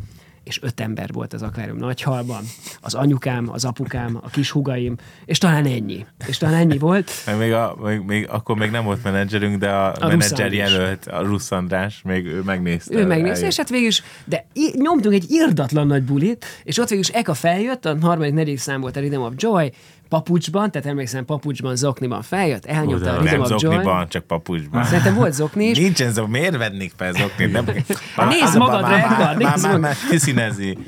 és öt ember volt az akvárium nagyhalban, az anyukám, az apukám, a kis hugaim, és talán ennyi. És talán ennyi volt. Még, a, még, még, akkor még nem volt menedzserünk, de a, A menedzser jelölt, a Rusz András, még ő megnézte. Ő megnézte, eljött. és hát végül is, de i- nyomtunk egy irdatlan nagy bulit, és ott végül is Eka feljött, a harmadik, negyedik szám volt a Rhythm of Joy, papucsban, tehát emlékszem, papucsban, zokniban feljött, elnyomta a Rhythm nem Joy. zokniban, csak papucsban. Szerintem volt zokni is. Nincsen zok, miért vennék fel zoknit? Nem, Nézd magadra, Edgar, nézd már, már, magad- már kiszínezi.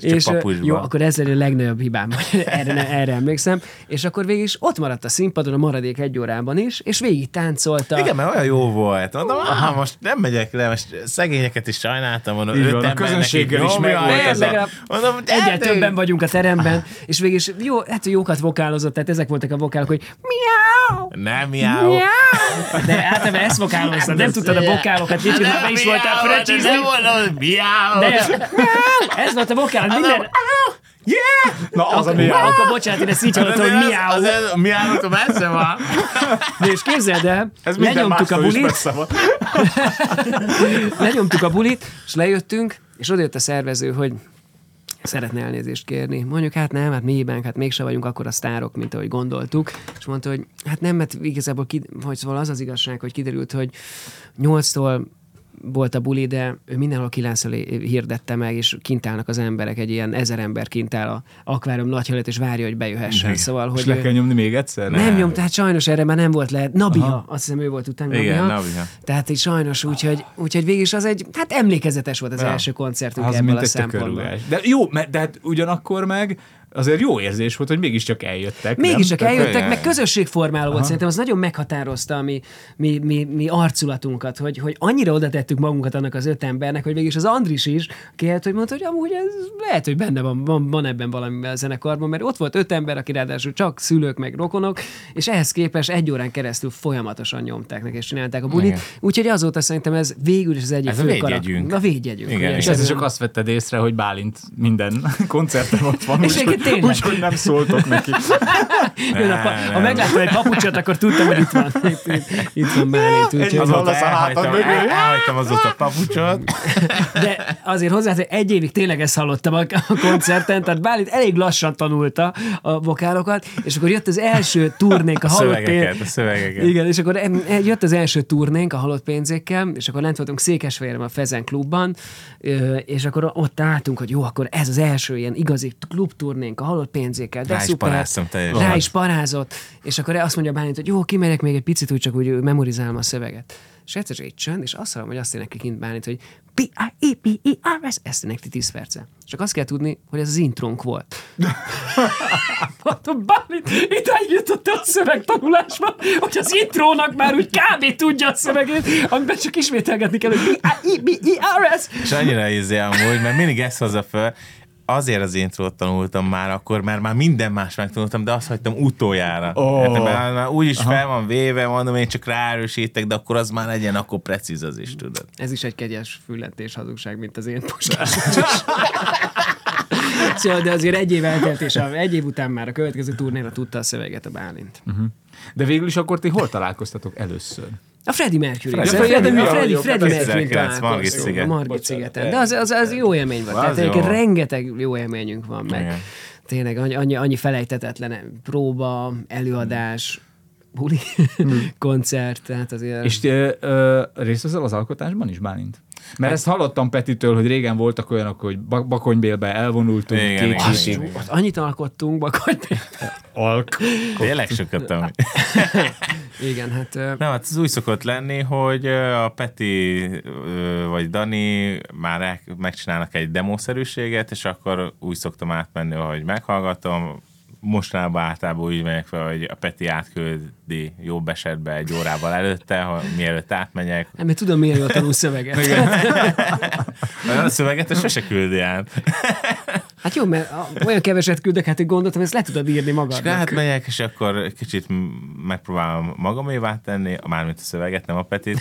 És jó, akkor ez a legnagyobb hibám, erre, erre emlékszem. És akkor végig is ott maradt a színpadon a maradék egy órában is, és végig táncolta. Igen, mert olyan jó volt. Mondom, ah, most nem megyek le, most szegényeket is sajnáltam. Mondom, Így van, a közönséggel is a- legalább Mondom, Egyre többen vagyunk a teremben, és végig is jó, hát jókat vokálozott, tehát ezek voltak a vokálok, hogy miau, Nem miau. miau. De általában ezt vokáloztad, nem tudtad a vokálokat, kicsit már be is voltál miau, de fröcsizni. Nem mondom, miau. De, miau, ez volt a vokál, minden. Yeah! Na, az a Akkor, mi akkor bocsánat, én ezt így hallottam, hogy miau. Az, az, miau, messze van. De és képzeld el, Ez lenyomtuk a bulit, lenyomtuk a bulit, és lejöttünk, és odajött a szervező, hogy szeretne elnézést kérni. Mondjuk, hát nem, hát mi hibánk, hát mégse vagyunk akkor a sztárok, mint ahogy gondoltuk. És mondta, hogy hát nem, mert igazából kid, hogy szóval az az igazság, hogy kiderült, hogy nyolctól volt a buli, de ő mindenhol kilenc hirdette meg, és kint állnak az emberek, egy ilyen ezer ember kint áll a akvárium nagy előtt, és várja, hogy bejöhessen. Szóval, És hogy le ő- kell nyomni még egyszer? nem nyom, tehát sajnos erre már nem volt lehet. Nabiha, Aha. azt hiszem ő volt utána. Igen, Nabiha. Nabiha. Tehát így sajnos, úgyhogy, úgyhogy végig is az egy, hát emlékezetes volt az Ja. első koncertünk Az ebből a szempontból. De jó, mert, de hát ugyanakkor meg azért jó érzés volt, hogy mégiscsak eljöttek. Mégiscsak eljöttek, meg közösségformáló volt. Szerintem az nagyon meghatározta a mi, mi, mi, mi arculatunkat, hogy, hogy annyira oda tettük magunkat annak az öt embernek, hogy végig is az Andris is kért, hogy mondta, hogy amúgy ez lehet, hogy benne van, van, van ebben valami a zenekarban, mert ott volt öt ember, aki ráadásul csak szülők meg rokonok, és ehhez képest egy órán keresztül folyamatosan nyomták neki és csinálták a bulit. Úgyhogy azóta szerintem ez végül is az egyik Ez a fő védjegyünk. karak- A védjegyünk. Igen, ugye, És ez csak azt vetted észre, hogy Bálint minden koncerten ott van. És tényleg. Úgyhogy nem szóltok neki. Jön a, ha megláttam egy papucsot, akkor tudtam, hogy itt van. Itt, van. Egy Úgyhogy, az- Azóta a elhagytam, elhagytam azóta a papucsot. de azért hozzá, hogy egy évig tényleg ezt hallottam a, a koncerten, tehát Bálint elég lassan tanulta a vokálokat, és akkor jött az első turnénk a A halott szövegeket, pénz... a szövegeket. Igen, és akkor jött az első turnénk a halott pénzékkel, és akkor lent voltunk Székesfehérben a Fezen klubban, és akkor ott álltunk, hogy jó, akkor ez az első ilyen igazi klubturnénk a halott pénzékkel, de Rá is paráztam teljesen. Rá is parázott, és akkor azt mondja Bálint, hogy jó, kimegyek még egy picit, úgy csak úgy memorizálom a szöveget. És egyszer csak egy csönd, és azt hallom, hogy azt énekli kint Bálint, hogy p i e p i r s ezt énekli 10 perce. Csak azt kell tudni, hogy ez az intrónk volt. Mondtam, Bálint, idáig jutott a szövegtanulásba, hogy az intrónak már úgy kb. tudja a szövegét, amiben csak ismételgetni kell, hogy p i e p i r s És annyira izé amúgy, mert mindig ezt hozza fel, azért az intrót tanultam már akkor, mert már minden más megtanultam, de azt hagytam utoljára. Ó. Oh. már, már úgyis fel van véve, mondom, én csak ráerősítek, de akkor az már legyen, akkor precíz az is, tudod. Ez is egy kegyes füllentés hazugság, mint az én postásom is. Szóval, de azért egy év eltelt, egy év után már a következő turnéra tudta a szöveget a Bálint. De végül is akkor ti hol találkoztatok először? A Freddie Mercury. Freddie- Freddie, Freddie, jó, Freddie hát Mercury 1900 Margit találkoztunk. A Margit szigeten. De az, az, az jó élmény volt. Az Tehát jó. rengeteg jó élményünk van meg. Igen. Tényleg annyi, annyi, felejtetetlen próba, előadás, buli, koncert, tehát azért... És ö, ö, részt veszel az alkotásban is, Bálint? Mert ezt hallottam Petitől, hogy régen voltak olyanok, hogy bak- bakonybélbe elvonultunk, Igen, két igen, igen. Ott annyit alkottunk, bakony. Alk. Tényleg sokat tanulni. Igen, hát... Nem, hát az úgy szokott lenni, hogy a Peti vagy Dani már megcsinálnak egy demószerűséget, és akkor úgy szoktam átmenni, hogy meghallgatom, mostanában általában úgy megyek fel, hogy a Peti átküldi jobb esetben egy órával előtte, ha mielőtt átmegyek. Nem, mert tudom, miért jól tanul szöveget. A szöveget sose küldi át. Hát jó, mert olyan keveset küldök, hát hogy gondoltam, ezt le tudod írni És magadnak. akkor átmegyek, és akkor kicsit megpróbálom magamévá tenni, mármint a szöveget, nem a Petit.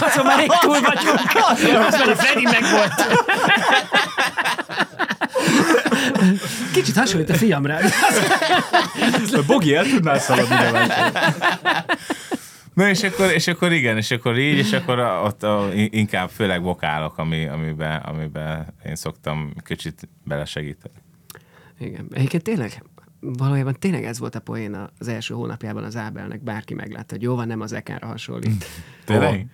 Azon már rég túl vagyunk. Az már a Freddy meg volt. Kicsit hasonlít a fiamra. Bogi, el tudnál szaladni. Na és akkor, és akkor igen, és akkor így, és akkor a- ott a, inkább főleg vokálok, ami, amiben, amiben én szoktam kicsit belesegíteni. Igen, egyébként tényleg, valójában tényleg ez volt a poén az első hónapjában az Ábelnek, bárki meglátta, hogy jó van, nem az Ekára hasonlít. Tényleg?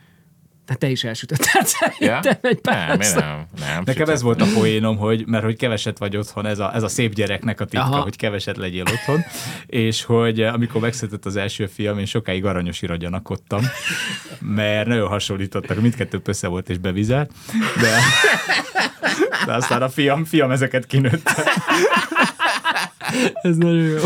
Tehát te is elsütötted szerintem egy pár Nem, én nem, nem. Nekem ez volt a poénom, hogy, mert hogy keveset vagy otthon, ez a, ez a szép gyereknek a titka, Aha. Hogy keveset legyél otthon, és hogy eh, amikor megszületett az első fiam, én sokáig aranyosira gyanakodtam, mert nagyon hasonlítottak, mindkettő össze volt és bevizelt, de, de aztán a fiam, fiam ezeket kinőtte. Ez nagyon jó.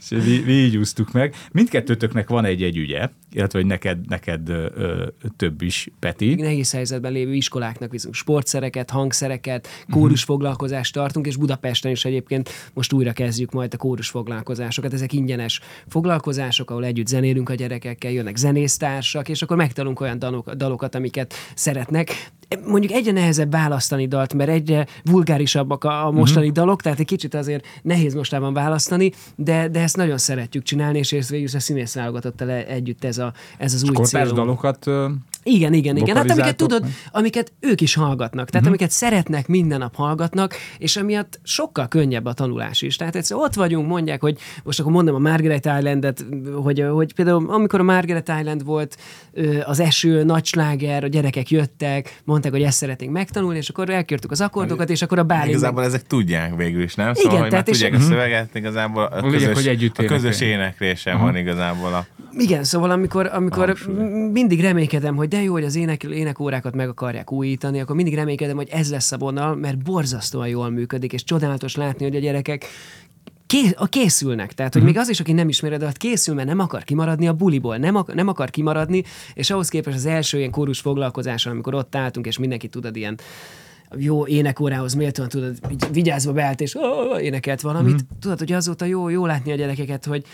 És mi, mi így úsztuk meg. Mindkettőtöknek van egy-egy ügye, illetve hogy neked, neked ö, több is, Peti. Nehéz helyzetben lévő iskoláknak viszont sportszereket, hangszereket, kórus foglalkozást tartunk, és Budapesten is egyébként most újra kezdjük majd a kórus foglalkozásokat. Ezek ingyenes foglalkozások, ahol együtt zenélünk a gyerekekkel, jönnek zenésztársak, és akkor megtanulunk olyan dalok, dalokat, amiket szeretnek. Mondjuk egyre nehezebb választani dalt, mert egyre vulgárisabbak a, a mostani uh-huh. dalok, tehát egy kicsit azért nehéz mostában választani, de, de ezt nagyon szeretjük csinálni, és végül a színész válogatottal együtt ez, a, ez az új Kortárs célunk. dalokat Igen, igen, igen. Hát amiket tudod, meg? amiket ők is hallgatnak, tehát amiket szeretnek, minden nap hallgatnak, és emiatt sokkal könnyebb a tanulás is. Tehát egyszer ott vagyunk, mondják, hogy most akkor mondom a Margaret Islandet, hogy, hogy például amikor a Margaret Island volt az eső, nagy sláger, a gyerekek jöttek, mondták, hogy ezt szeretnénk megtanulni, és akkor elkértük az akkordokat, és akkor a Bálint meg- Igazából ezek tudják végül is, nem? Igen, Szóval, hogy már tehát és- tudják a szöveget, igazából a közös, hogy együtt a közös énekelni. éneklésen van igazából a... Igen, szóval amikor, amikor mindig reménykedem, hogy de jó, hogy az ének, énekórákat meg akarják újítani, akkor mindig reménykedem, hogy ez lesz a vonal, mert borzasztóan jól működik, és csodálatos látni, hogy a gyerekek ké- a készülnek. Tehát, hogy még az is, aki nem ismeri, de hát készül, mert nem akar kimaradni a buliból, nem, ak- nem akar kimaradni, és ahhoz képest az első ilyen kórus foglalkozáson, amikor ott álltunk, és mindenki tudod ilyen jó énekórához méltóan tudod, vigyázva beállt, és ó, énekelt valamit. Mm. Tudod, hogy azóta jó, jó látni a gyerekeket, hogy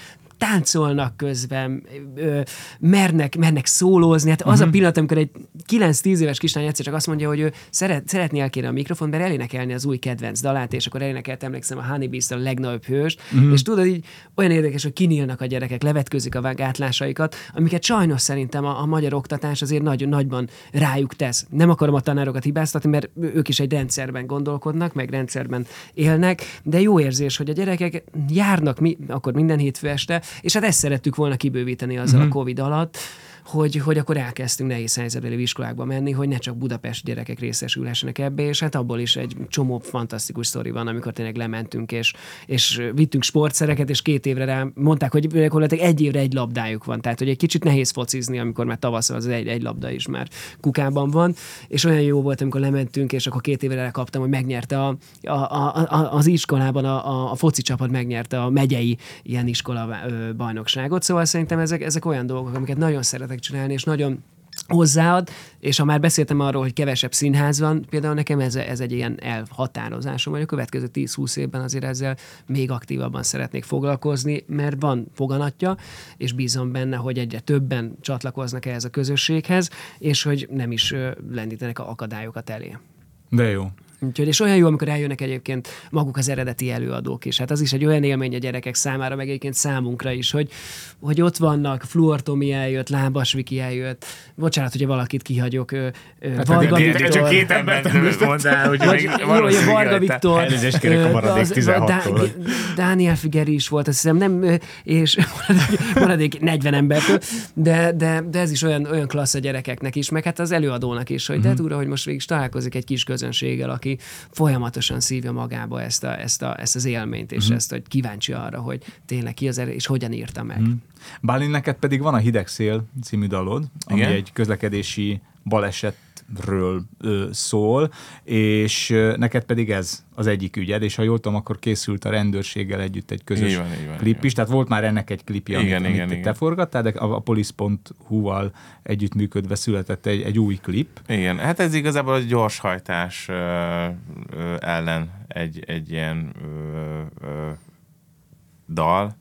táncolnak közben, ö, mernek, mernek szólózni. Hát az Mhm. a pillanat, amikor egy 9-10 éves kislány egyszer csak azt mondja, hogy ő szeret, szeretné elkérni a mikrofon, mert elénekelni az új kedvenc dalát, és akkor elénekelt, emlékszem, a Honey Beast a legnagyobb hős, Mhm. és tudod, így olyan érdekes, hogy kinyílnak a gyerekek, levetkőzik a gátlásaikat, amiket sajnos szerintem a, a magyar oktatás azért nagyon nagyban rájuk tesz. Nem akarom a tanárokat hibáztatni, mert ők is egy rendszerben gondolkodnak, meg rendszerben élnek, de jó érzés, hogy a gyerekek járnak mi, akkor minden hétfő este, és hát ezt szerettük volna kibővíteni azzal Mhm. a Covid alatt, hogy, hogy akkor elkezdtünk nehéz helyzetbeli iskolákba menni, hogy ne csak Budapest gyerekek részesülhessenek ebbe, és hát abból is egy csomó fantasztikus sztori van, amikor tényleg lementünk, és, és vittünk sportszereket, és két évre rá mondták, hogy gyakorlatilag egy évre egy labdájuk van, tehát hogy egy kicsit nehéz focizni, amikor már tavasz az egy, egy labda is már kukában van, és olyan jó volt, amikor lementünk, és akkor két évre rá kaptam, hogy megnyerte a, a, a, a, az iskolában a, a, a foci csapat megnyerte a megyei ilyen iskola bajnokságot, szóval szerintem ezek, ezek olyan dolgok, amiket nagyon szeretek csinálni, és nagyon hozzáad, és ha már beszéltem arról, hogy kevesebb színház van, például nekem ez, ez egy ilyen elhatározásom, hogy a következő 10-20 évben azért ezzel még aktívabban szeretnék foglalkozni, mert van foganatja, és bízom benne, hogy egyre többen csatlakoznak ehhez a közösséghez, és hogy nem is lendítenek a akadályokat elé. De jó. Úgyhogy, és olyan jó, amikor eljönnek egyébként maguk az eredeti előadók is. Hát az is egy olyan élmény a gyerekek számára, meg egyébként számunkra is, hogy, hogy ott vannak, Fluortomi eljött, Lábas Viki eljött, bocsánat, hogyha valakit kihagyok, Hát Varga eddig- Viktor. Csak két embert mondál, hogy Vagy, Varga Viktor. Elnézést kérek a maradék az- 16-tól. Dá- Dániel Figeri is volt, azt hiszem, nem, és maradék, maradék 40 embertől, de, de, de ez is olyan, olyan klassz a gyerekeknek is, meg hát az előadónak is, hogy Mhm. de túra, hogy most végig találkozik egy kis közönséggel, aki folyamatosan szívja magába ezt, a, ezt, a, ezt az élményt, és ezt, hogy kíváncsi arra, hogy tényleg ki az erő, és hogyan írta meg. Bálint, neked pedig van a Hideg Szél című dalod, ami Igen. egy közlekedési balesetről ö, szól, és ö, neked pedig ez az egyik ügyed, és ha jól tudom, akkor készült a rendőrséggel együtt egy közös Így van, így van, klip igen. is, tehát volt már ennek egy klipje, amit, Igen, amit igen, te forgattál, de a, a police.hu-val együttműködve született egy, egy új klip. Igen, hát ez igazából a gyorshajtás ö, ö, ellen egy, egy ilyen ö, ö, dal.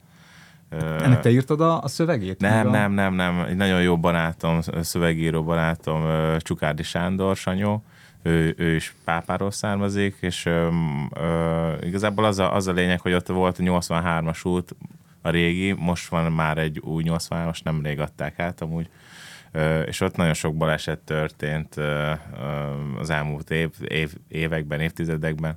Ennek te írtad a, a szövegét? Nem, Meg a... nem, nem, nem. Egy nagyon jó barátom, szövegíró barátom, Csukárdi Sándor, Sanyó, ő, ő is pápáról származik, és ö, ö, igazából az a, az a lényeg, hogy ott volt a 83-as út, a régi, most van már egy új 83-as, nem rég adták át amúgy, Ö, és ott nagyon sok baleset történt ö, ö, az elmúlt év, év, években, évtizedekben,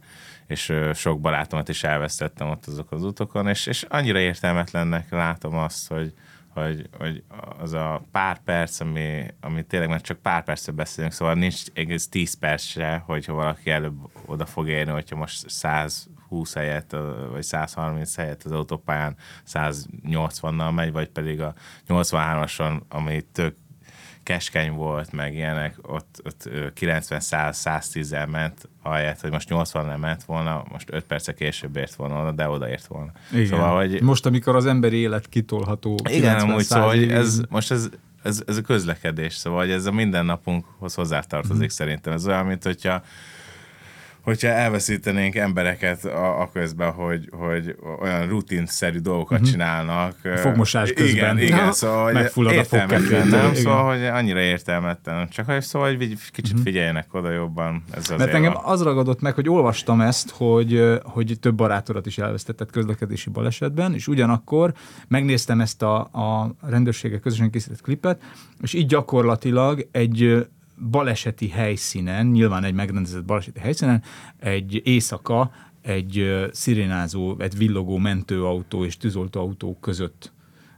és sok barátomat is elvesztettem ott azok az utokon, és, és annyira értelmetlennek látom azt, hogy, hogy, hogy az a pár perc, ami, ami tényleg már csak pár percre beszélünk, szóval nincs egész 10 perc se, hogyha valaki előbb oda fog érni, hogyha most 120 helyett, vagy 130 helyett az autópályán 180-nal megy, vagy pedig a 83-ason, ami tök keskeny volt, meg ilyenek, ott, ott 90-100-110-el ment, ahelyett, hogy most 80 ment volna, most 5 perce később ért volna de odaért volna. Igen. Szóval, hogy Most, amikor az emberi élet kitolható igen, amúgy 90-100 szóval, hogy ez, most ez, ez, ez a közlekedés, szóval hogy ez a mindennapunkhoz hozzátartozik Mhm. szerintem. Ez olyan, mint hogyha hogyha elveszítenénk embereket a, a közben, hogy, hogy olyan rutinszerű dolgokat uh-huh. csinálnak. Mhm. Fogmosás közben. Igen, igen, Na, szóval megfullad a fogkettőtől, nem? igen. Szóval, hogy annyira értelmetlen. Csak hogy szóval, hogy kicsit figyeljenek oda jobban. Ez azért Mert engem van. az ragadott meg, hogy olvastam ezt, hogy, hogy több barátodat is elvesztetett közlekedési balesetben, és ugyanakkor megnéztem ezt a, a rendőrségek közösen készített klipet, és így gyakorlatilag egy baleseti helyszínen, nyilván egy megrendezett baleseti helyszínen, egy éjszaka egy szirénázó, egy villogó mentőautó és tűzoltóautó között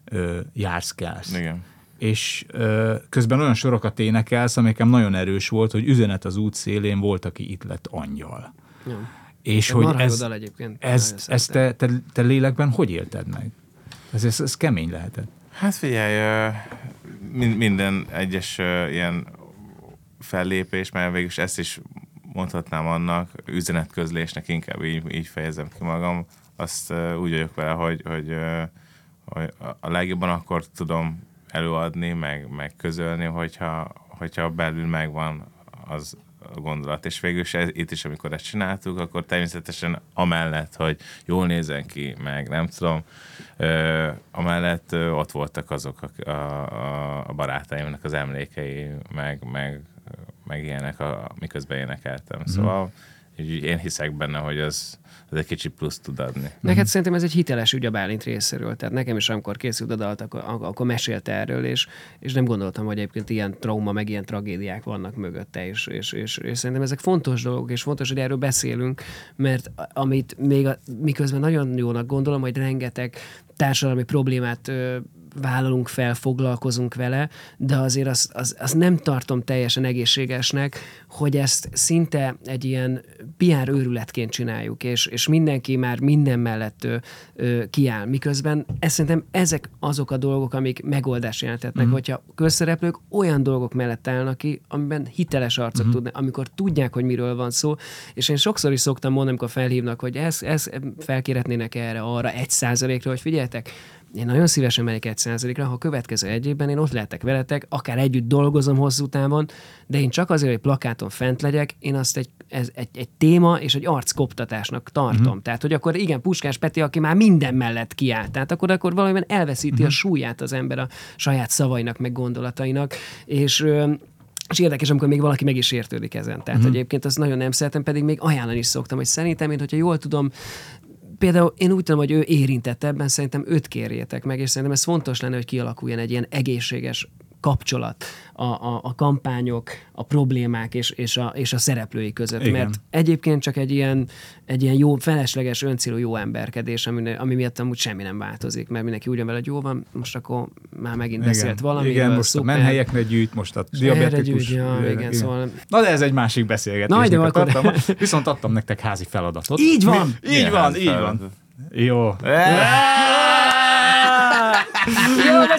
ö, járszkálsz Igen. és ö, közben olyan sorokat énekelsz, amikem nagyon erős volt, hogy üzenet az út szélén volt, aki itt lett angyal. Jó. És Ez hogy ez, egyébként. ezt, Nagyon ezt te, te, te lélekben hogy élted meg? Ez, ez, ez kemény lehetett. Hát figyelj, minden egyes ilyen fellépés, mert végülis ezt is mondhatnám annak, üzenetközlésnek inkább így, így fejezem ki magam, azt úgy vagyok vele, hogy, hogy, hogy a legjobban akkor tudom előadni, meg, meg közölni, hogyha, hogyha belül megvan az, a gondolat, és végül is ez, itt is, amikor ezt csináltuk, akkor természetesen amellett, hogy jól nézen ki, meg nem tudom, ö, amellett ö, ott voltak azok a, a, a barátaimnak az emlékei, meg, meg, meg ilyenek, a, miközben énekeltem. Szóval én hiszek benne, hogy az, az egy kicsit plusz tud adni. Neked szerintem ez egy hiteles ügy a Bálint részéről. Tehát nekem is, amikor készült a dalt, akkor, akkor mesélte erről, és, és nem gondoltam, hogy egyébként ilyen trauma, meg ilyen tragédiák vannak mögötte, és, és, és, és szerintem ezek fontos dolgok, és fontos, hogy erről beszélünk, mert amit még a, miközben nagyon jónak gondolom, hogy rengeteg társadalmi problémát ö, vállalunk fel, foglalkozunk vele, de azért azt az, az nem tartom teljesen egészségesnek, hogy ezt szinte egy ilyen PR őrületként csináljuk, és, és mindenki már minden mellett ö, kiáll. Miközben ez, szerintem ezek azok a dolgok, amik megoldást jelentetnek, mm. hogyha közszereplők olyan dolgok mellett állnak ki, amiben hiteles arcok mm. tudnak, amikor tudják, hogy miről van szó, és én sokszor is szoktam mondani, amikor felhívnak, hogy ez, ez felkérhetnének erre, arra, egy százalékra, hogy figyeljetek, én nagyon szívesen megyek egy százalékra, ha a következő egy évben én ott lehetek veletek, akár együtt dolgozom hosszú távon, de én csak azért, hogy plakáton fent legyek, én azt egy, ez, egy, egy téma és egy arckoptatásnak tartom. Uh-huh. Tehát, hogy akkor igen, Puskás Peti, aki már minden mellett kiállt, tehát akkor, akkor valamiben elveszíti uh-huh. a súlyát az ember a saját szavainak, meg gondolatainak, és és érdekes, amikor még valaki meg is értődik ezen. Tehát uh-huh. egyébként azt nagyon nem szeretem, pedig még ajánlani is szoktam, hogy szerintem, mint hogyha jól tudom, például én úgy tudom, hogy ő érintett ebben, szerintem őt kérjétek meg, és szerintem ez fontos lenne, hogy kialakuljon egy ilyen egészséges kapcsolat a, a, a kampányok, a problémák és, és, a, és a szereplői között. Igen. Mert egyébként csak egy ilyen, egy ilyen jó, felesleges, öncélú jó emberkedés, ami, ami miatt amúgy semmi nem változik, mert mindenki úgy van vele, hogy jó van, most akkor már megint Igen. beszélt valami. Igen, most a menhelyeknél gyűjt, most a diabetikus. gyűjt, ja, igen, szóval- Na de ez egy másik beszélgetés. Na, de akkor- Tartalma. Viszont adtam nektek házi feladatot. Így van! Mi? Így van, így van. Jó. Jó, beszél!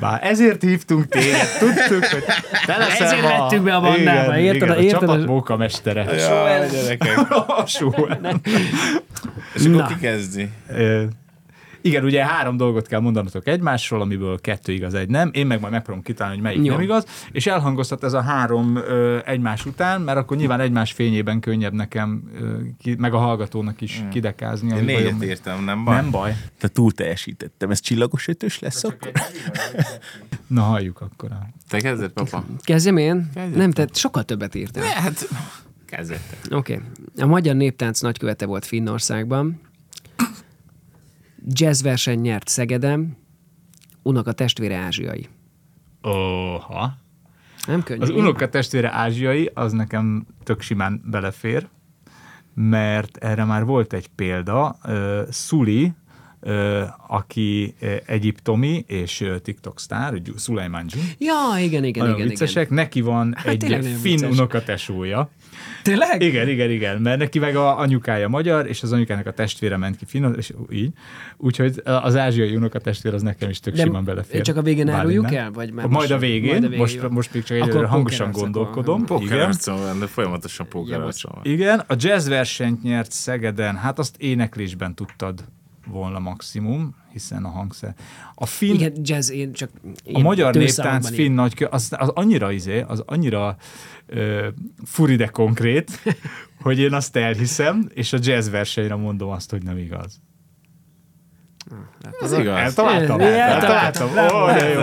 Bár ezért hívtunk téged, tudtuk, hogy te leszel Ezért ma- vettük be a bandába, érted? Igen, Érted? a csapat mókamestere. Ja, gyerekek. A só. És akkor Na. ki kezdi? Igen, ugye három dolgot kell mondanotok egymásról, amiből kettő igaz, egy nem. Én meg majd megpróbálom kitalálni, hogy melyik Jó. nem igaz, és elhangozhat ez a három ö, egymás után, mert akkor nyilván egymás fényében könnyebb nekem, ö, ki, meg a hallgatónak is kidekázni. Én négyet vajon- írtam, nem baj? Nem baj. Te túl teljesítettem. Ez csillagos ötös lesz akkor? Na, halljuk akkor. Te kezded, papa? Kezdjem én? Kezdjed. Nem, tehát sokkal többet írtál. Hát, kezdett. Oké. Okay. A magyar néptánc nagykövete volt Finnországban. Jazzverseny nyert Szegedem. Unoka testvére ázsiai. Oha. Nem könnyű. Az unoka testvére ázsiai, az nekem tök simán belefér, mert erre már volt egy példa. Uh, Suli, uh, aki egyiptomi és TikTok sztár, Sulaiman Jun. Ja, igen, igen, Nagyon igen. viccesek. igen. Neki van tényleg egy finn unokatesója. Tényleg? Igen, igen, igen, mert neki meg a anyukája magyar, és az anyukának a testvére ment ki finn, és így. Úgyhogy az ázsiai unokatestvér az nekem is tök De simán belefér. csak a végén áruljuk el? Vagy már majd most- a végén, majd a végén, most, jó. most még csak egyelőre hangosan gondolkodom. Pókerarcom van, de folyamatosan pókerarcom van. Igen, a jazzversenyt nyert Szegeden, hát azt éneklésben tudtad volna maximum, hiszen a hangszer. A finn, Igen, jazz, én csak a én magyar tőszavakban néptánc finn nagy, az, az annyira izé, az annyira ö, furi de konkrét, hogy én azt elhiszem, és a jazz versenyre mondom azt, hogy nem igaz. Az igaz. Eltaláltam. Eltaláltam. Ó, de jó.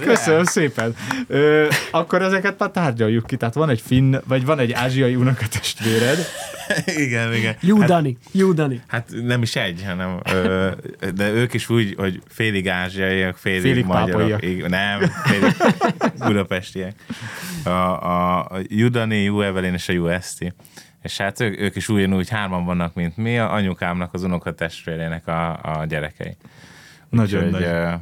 Köszönöm szépen. Ö, akkor ezeket már tárgyaljuk ki. Tehát van egy finn, vagy van egy ázsiai unokatestvéred. igen, igen. Jó, Dani, jó, Dani. Hát nem is egy, hanem ö, de ők is úgy, hogy félig ázsiaiak, félig, Félig magyarok. pápaiak. Igen, nem, félig budapestiek. A, a, a Judani, Ju Evelyn és a Ju Eszti. És hát ők, ők is ugyanúgy hárman vannak, mint mi, a anyukámnak, az unokatestvérének a, a gyerekei. Nagyon Úgyhogy, nagy. ö,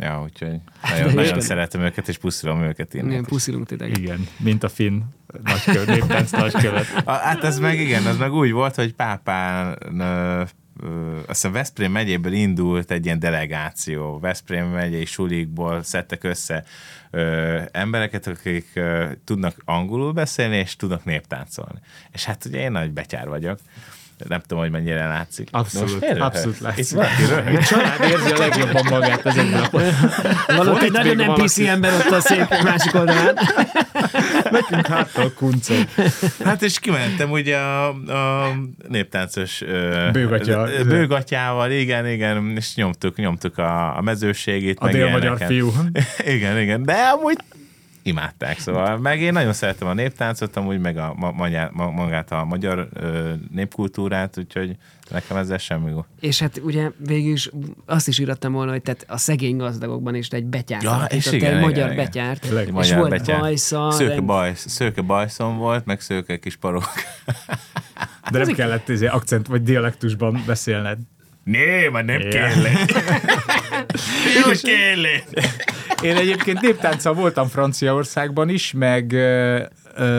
Ja, úgyhogy nagyon, nagyon Isten. szeretem őket, és puszilom őket innen. Igen, puszilunk tényleg. Igen, mint a finn nagykövet, néptánc nagykövet. A, hát ez meg igen, az meg úgy volt, hogy Pápán ö, ö, azt hiszem Veszprém megyéből indult egy ilyen delegáció. Veszprém megyei sulikból szedtek össze ö, embereket, akik ö, tudnak angolul beszélni, és tudnak néptáncolni. És hát ugye én nagy betyár vagyok, Nem tudom, hogy mennyire látszik. De most Abszolút, röhög? abszolút Itt látszik. valaki röhög. A család érzi a legjobban magát ezekben a Valaki itt nagyon nem? PC ember ott a szék másik oldalán. Nekünk háttal kuncog. Hát és kimentem ugye a, a néptáncos Bőgatya. bőgatyával, igen, igen, és nyomtuk, nyomtuk a, a mezőségét. A délmagyar fiú. igen, igen, de amúgy imádták, szóval meg én nagyon szeretem a néptáncot, amúgy meg a, ma, magát a magyar ö, népkultúrát, úgyhogy nekem ezzel semmi gond. És hát ugye végül is azt is írattam volna, hogy tehát a szegény gazdagokban is te egy betyárt Ja, és igen, egy igen, magyar igen. betyárt, Tényleg, és Magyar volt betyár. bajsza. Szőke, rend- bajsz, szőke bajszom volt, meg szőke kis parók. De nem kellett izé, akcent vagy dialektusban beszélned. né, már nem Ja. kérlek. Jó, kérlek. Én egyébként néptánccal voltam Franciaországban is, meg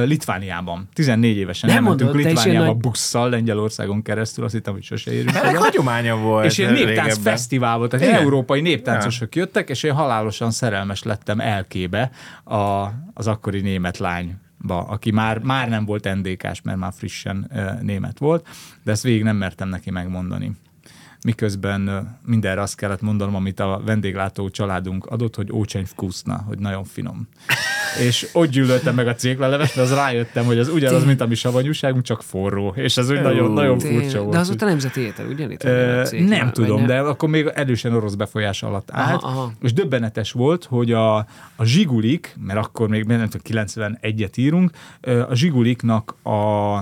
Litvániában. 14 évesen Nem elmentünk Litvániába nagy- busszal, Lengyelországon keresztül, azt hittem, hogy sose érünk Ennek hagyománya volt És ilyen néptánc régebben. fesztivál volt, tehát Igen. európai néptáncosok jöttek, és én halálosan szerelmes lettem elkébe a, az akkori német lányba, aki már, már nem volt NDK-s, mert már frissen ö, német volt, de ezt végig nem mertem neki megmondani. Miközben mindenre azt kellett mondanom, amit a vendéglátó családunk adott, hogy ócsenyv kuszna, hogy nagyon finom. és ott gyűlöltem meg a cékleleves, de az rájöttem, hogy az ugyanaz, mint a mi savanyúságunk, csak forró, és ez úgy nagyon, nagyon furcsa volt. De az ott a nemzeti étel, ugye? Itt Ö, a cég, nem tudom, de akkor még erősen orosz befolyás alatt állt, és döbbenetes volt, hogy a, a zsigulik, mert akkor még nem tudom, 91-et írunk, a zsiguliknak a,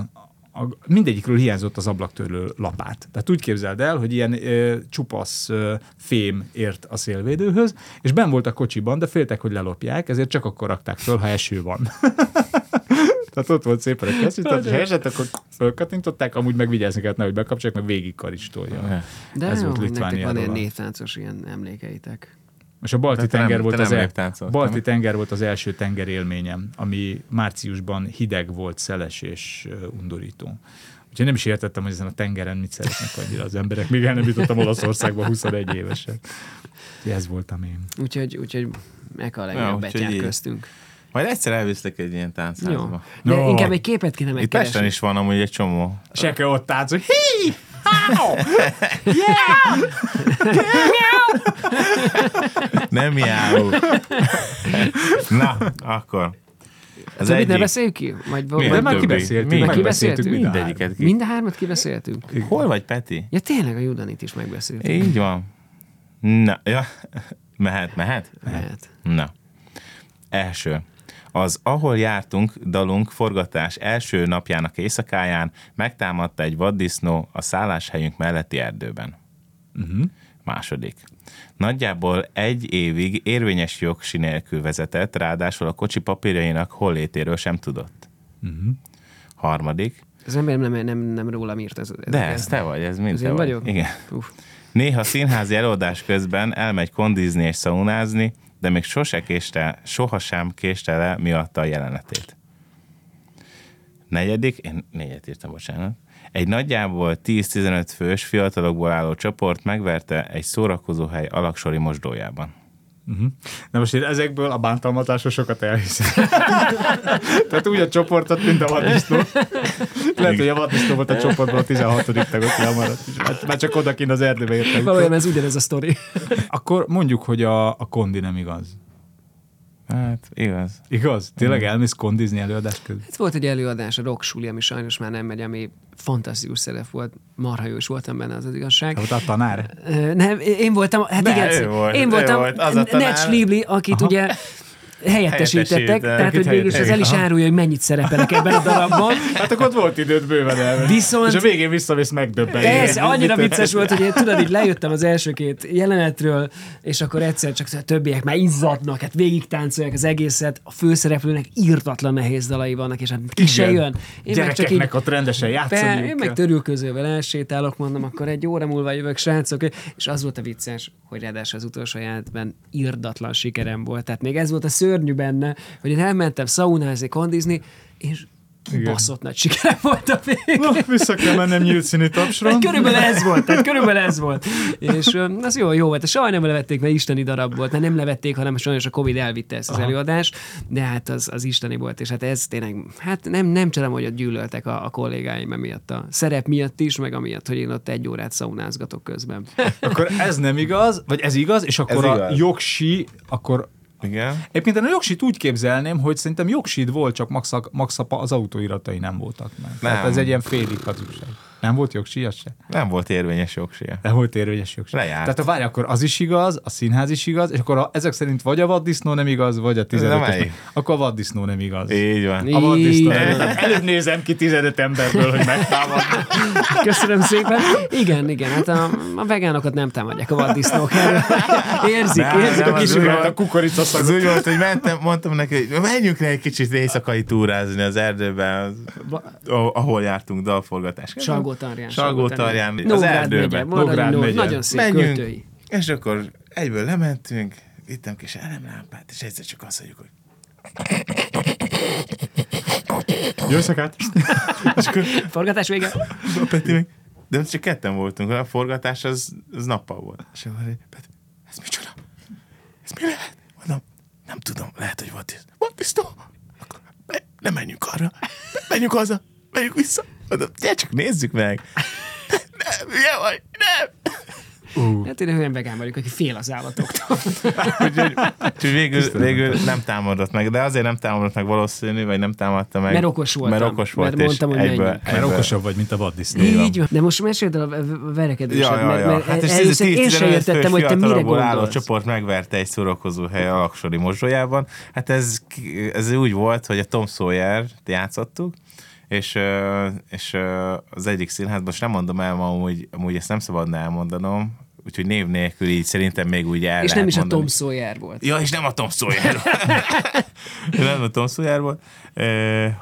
a, mindegyikről hiányzott az ablaktörlő lapát. Tehát úgy képzeld el, hogy ilyen ö, csupasz ö, fém ért a szélvédőhöz, és ben volt a kocsiban, de féltek, hogy lelopják, ezért csak akkor rakták föl, ha eső van. Tehát ott volt szépen a kesztyű, tehát ha esett, akkor fölkattintották, amúgy meg vigyázni kellett, nehogy bekapcsolják, meg végig karistolja. De Ez jó, volt hogy nektek van ilyen névtáncos ilyen emlékeitek. És a balti te nem- tenger te volt nem az el... léptáncoltál, balti nem? tenger volt az első tenger élményem, ami márciusban hideg volt, szeles és undorító. Úgyhogy nem is értettem, hogy ezen a tengeren mit szeretnek annyira az emberek, még el nem jutottam Olaszországba 21 évesen. Úgyhogy Ez voltam én. Úgyhogy, úgyhogy meg a Ja, betyár így. köztünk. Majd egyszer elviszlek egy ilyen Jó. táncházba. De Jó. inkább egy képet kéne Itt megkeresni. Pesten is van amúgy egy csomó. Se kell ott tánc, hogy hí! Háó! Nem járó. Na, akkor. Ez Szóval mit ne beszéljük ki? Vagy, Mi? De vagy már kibeszéltük, Mi? Már kibeszéltük? Mindegyiket ki. mind a hármat kibeszéltünk? Hol vagy, Peti? Ja tényleg a Judanit is megbeszéltük. Így van. Na, ja. Mehet, mehet? Mehet. Na. Első. Az Ahol jártunk dalunk forgatás első napjának éjszakáján megtámadta egy vaddisznó a szálláshelyünk melletti erdőben. Uh-huh. Második. Nagyjából egy évig érvényes jogsi nélkül vezetett, ráadásul a kocsi papírjainak hollétéről sem tudott. Uh-huh. Harmadik. Az ember nem, nem, nem rólam írt ez. ez De ez te vagy, ez mind Ez te én vagy. vagyok? Igen. Uff. Néha színházi előadás közben elmegy kondizni és szaunázni, de még sose késte, sohasem késte le miatta a jelenetét. Negyedik, én négyet írtam, bocsánat. Egy nagyjából 10-15 fős fiatalokból álló csoport megverte egy szórakozóhely alaksori mosdójában. Uh-huh. Na most én ezekből a bántalmatásról sokat elhiszem. Tehát úgy a csoportot, mint a vadisznó. Lehet, hogy a vadisznó volt a csoportban a 16. tag, aki elmaradt. is. Hát Már csak odakint az erdőbe értem. Valójában ez ugyanez a sztori. Akkor mondjuk, hogy a, a kondi nem igaz. Hát, igaz. Igaz? Tényleg elmész kondizni előadás közben? Ez volt egy előadás, a Rock Suli, ami sajnos már nem megy, ami fantasztikus szerep volt, marha jó is voltam benne, az az igazság. Volt a tanár? Nem, én voltam, hát De, igen, ő volt, én ő voltam volt, az a tanár. Ned Schlibli, akit ugye helyettesítettek, Helyettesített. tehát hogy végül ez el is árulja, hogy mennyit szerepelek ebben a darabban. Hát akkor ott volt időt bőven elmenni. Viszont- És a végén visszavész megdöbbenni. Ez annyira vicces volt, hogy én tudod, így lejöttem az első két jelenetről, és akkor egyszer csak a többiek már izzadnak, hát végig táncolják az egészet, a főszereplőnek írtatlan nehéz dalai vannak, és hát ki se jön. Én meg csak így ott rendesen játszani. én meg törülközővel elsétálok, mondom, akkor egy óra múlva jövök, srácok. És az volt a vicces, hogy ráadásul az utolsó jelentben irdatlan sikerem volt. Tehát még ez volt a szörnyű benne, hogy én elmentem szaunázni, kondizni, és baszott nagy sikere volt a vég. Na, vissza kell mennem nyílt színű tapsra. Körülbelül ez volt, tehát körülbelül ez volt. És az jó, jó volt. Sajnos nem levették, mert isteni darab volt, mert nem levették, hanem sajnos a Covid elvitte ezt az Aha. előadást, de hát az, az isteni volt, és hát ez tényleg, hát nem, nem csodálom, hogy ott gyűlöltek a, a kollégáim emiatt a szerep miatt is, meg amiatt, hogy én ott egy órát szaunázgatok közben. Akkor ez nem igaz, vagy ez igaz, és akkor Ez a igaz. jogsi, akkor Igen. Egyébként én a jogsit úgy képzelném, hogy szerintem jogsid volt, csak max, max az autóiratai nem voltak meg. Nem. Tehát ez egy ilyen félig hazugság. Nem volt jogsi, az se? Nem volt érvényes jogsia. Nem volt érvényes jogsi. Lejárt. Tehát a várj, akkor az is igaz, a színház is igaz, és akkor a, ezek szerint vagy a vaddisznó nem igaz, vagy a 15 melyik? Akkor a vaddisznó nem igaz. Így van. A vaddisznó nem igaz. Előbb nézem ki 15 emberből, hogy megtámad. Köszönöm szépen. Igen, igen, hát a, a vegánokat nem támadják a vaddisznók. Érzik, Nem, érzik nem, a az kis úgy ugat. volt, a kukorica szag. Az úgy volt, hogy mentem, mondtam neki, hogy menjünk le egy kicsit éjszakai túrázni az erdőben, ah- ahol jártunk dalforgatás. Salgótarján. Salgótarján, az Nógrád erdőben. Nógrád megye. Nagyon szép Menjünk, költői. és akkor egyből lementünk, vittem kis elemlámpát, és egyszer csak azt mondjuk, hogy Jó szakát. Forgatás vége. a Peti meg, de most csak ketten voltunk, a forgatás az, az nappal volt. És akkor Peti, ez micsoda? Ez mi lehet? Mondom, nem tudom, lehet, hogy volt Volt biztos? Akkor nem menjünk arra. Me- Menjünk haza. Menjünk vissza. Mondom, gyere csak nézzük meg. Nem, hülye vagy, nem. Hát én olyan vegán vagyok, aki fél az állatoktól. Úgyhogy, úgyhogy végül, végül nem támadott meg, de azért nem támadott meg valószínű, vagy nem támadta meg. Mert okos voltam. Mert okos volt, Mert mondtam, és hogy egyből, menjünk. Mert egyből, okosabb vagy, mint a vaddisznó. Így van. De most meséld el a verekedésed, Ja, ja, mert, ja. mert Hát és ez a én sem 10-15 értettem, hogy te mire fiatalokból álló gondolsz. csoport megverte egy szórakozó hely a Laksori mozdójában. Hát ez, ez úgy volt, hogy a Tom sawyer játszottuk, és, és az egyik színházban, most nem mondom el ma, amúgy, amúgy ezt nem szabadna elmondanom, úgyhogy név nélkül így szerintem még úgy el És nem is a mondani. Tom Sawyer volt. Ja, és nem a Tom Sawyer volt. nem a Tom Sawyer volt,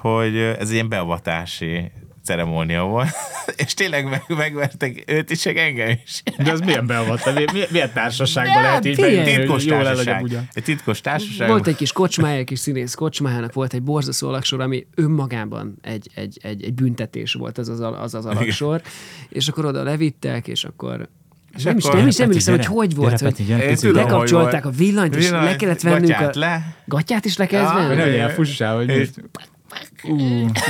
hogy ez egy ilyen beavatási ceremónia volt, és tényleg meg, megvertek őt is, meg engem is. De az milyen beavatta? Milyen, milyen társaságban lehet így figyelj. bejönni, hogy Titkos jól társaság. ugyan? Egy titkos társaság. Volt egy kis kocsmája, egy kis színész kocsmájának volt egy borzasztó alaksor, ami önmagában egy, egy, egy, egy büntetés volt az az, az, az alaksor, és akkor oda levittek, és akkor és nem, is, akkor- nem is emlékszem, hogy gyere, hogy volt. gyere, hogy gyere, tudom, hogy lekapcsolták volt. a villanyt, és le kellett vennünk gatyát a... le. Gatyát is le kellett Ja, Hogy venni? nem ilyen fussál, hogy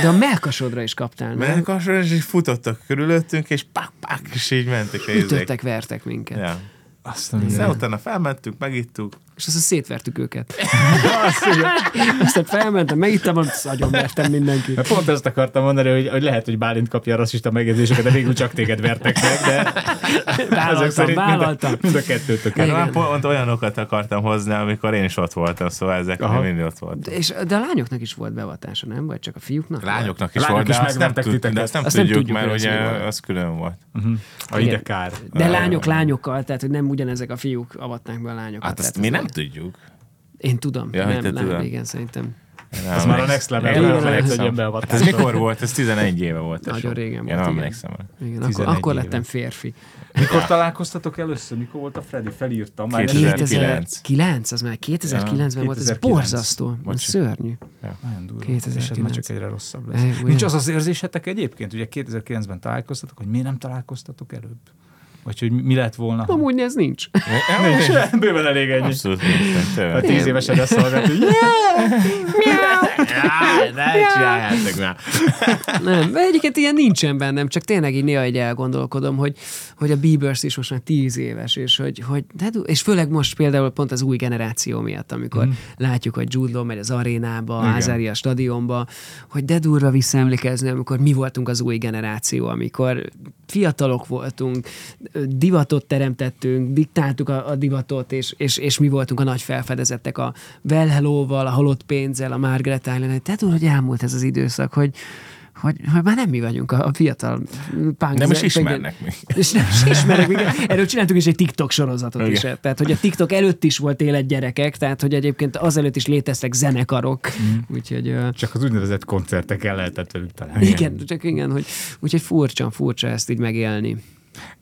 De a melkasodra is kaptál, nem? Melkasra, és így futottak körülöttünk, és pak, pak, és így mentek. Ütöttek, vertek minket. Ja. Aztán minden. utána felmentünk, megittuk. És aztán szétvertük őket. Aztán felmentem, megittem, azt nagyon vertem mindenkit. Pont ezt akartam mondani, hogy, hogy lehet, hogy Bálint kapja a rasszista megjegyzéseket, de végül csak téged vertek meg, de Vállaltam, szerint mind a, vállaltam. mind a kettőtök. Már pont olyanokat akartam hozni, amikor én is ott voltam, szóval ezek Aha. mindig ott voltak. És, de a lányoknak is volt beavatása, nem? Vagy csak a fiúknak? Lányoknak is Lányok volt, is de azt nem, tud, de azt nem Azt nem tudjuk, tudjuk, mert ugye volt. az külön volt. A Igen. ide kár. De lányok lányokkal, tehát hogy nem ugyanezek a fiúk avatnák be a lányokat. Hát azt mi nem tudjuk. Én tudom. Ja, nem, te nem, tudod. igen, szerintem. Nem Ez már a next level, Én nem nem emlékszem. Hát ez mikor volt? Ez 11 éve volt. Nagyon régen Én volt, nem igen. emlékszem. Igen, akkor, 11 akkor lettem férfi. Mikor találkoztatok először? Mikor volt a Freddy? Felírtam. Már 2009. 2009, az már 2009-ben volt, ez 2009. borzasztó, ez szörnyű. Nagyon durva. 2009. És ez már csak egyre rosszabb lesz. Nincs az az érzésetek egyébként, ugye 2009-ben találkoztatok, hogy miért nem találkoztatok előbb? Vagy hogy mi lett volna? ha- Amúgy ez nincs. Nincs, bőven elég ennyi. Abszolút nincs. A tíz évesen ezt hallgat, hogy Ne már. Nem, de egyébként ilyen nincsen bennem, csak tényleg így néha egy elgondolkodom, hogy, hogy a Biebers is most már tíz éves, és, hogy, hogy de, du- és főleg most például pont az új generáció miatt, amikor mm. látjuk, hogy Jude Law megy az arénába, Ázári a stadionba, hogy de durva visszaemlékezni, amikor mi voltunk az új generáció, amikor fiatalok voltunk, divatot teremtettünk, diktáltuk a, a divatot, és, és, és mi voltunk a nagy felfedezettek a Well Hello-val, a halott pénzzel, a Margaret Island. Tehát hogy elmúlt ez az időszak, hogy, hogy, hogy már nem mi vagyunk a, a fiatal punk. Nem is ismernek még. És nem is ismernek minket. Erről csináltunk is egy TikTok sorozatot Igen. is. Tehát, hogy a TikTok előtt is volt életgyerekek, tehát, hogy egyébként azelőtt is léteztek zenekarok. Mm. Úgyhogy... csak az úgynevezett koncerteken lehetett velük találni. igen, csak igen, hogy úgyhogy furcsa, furcsa ezt így megélni.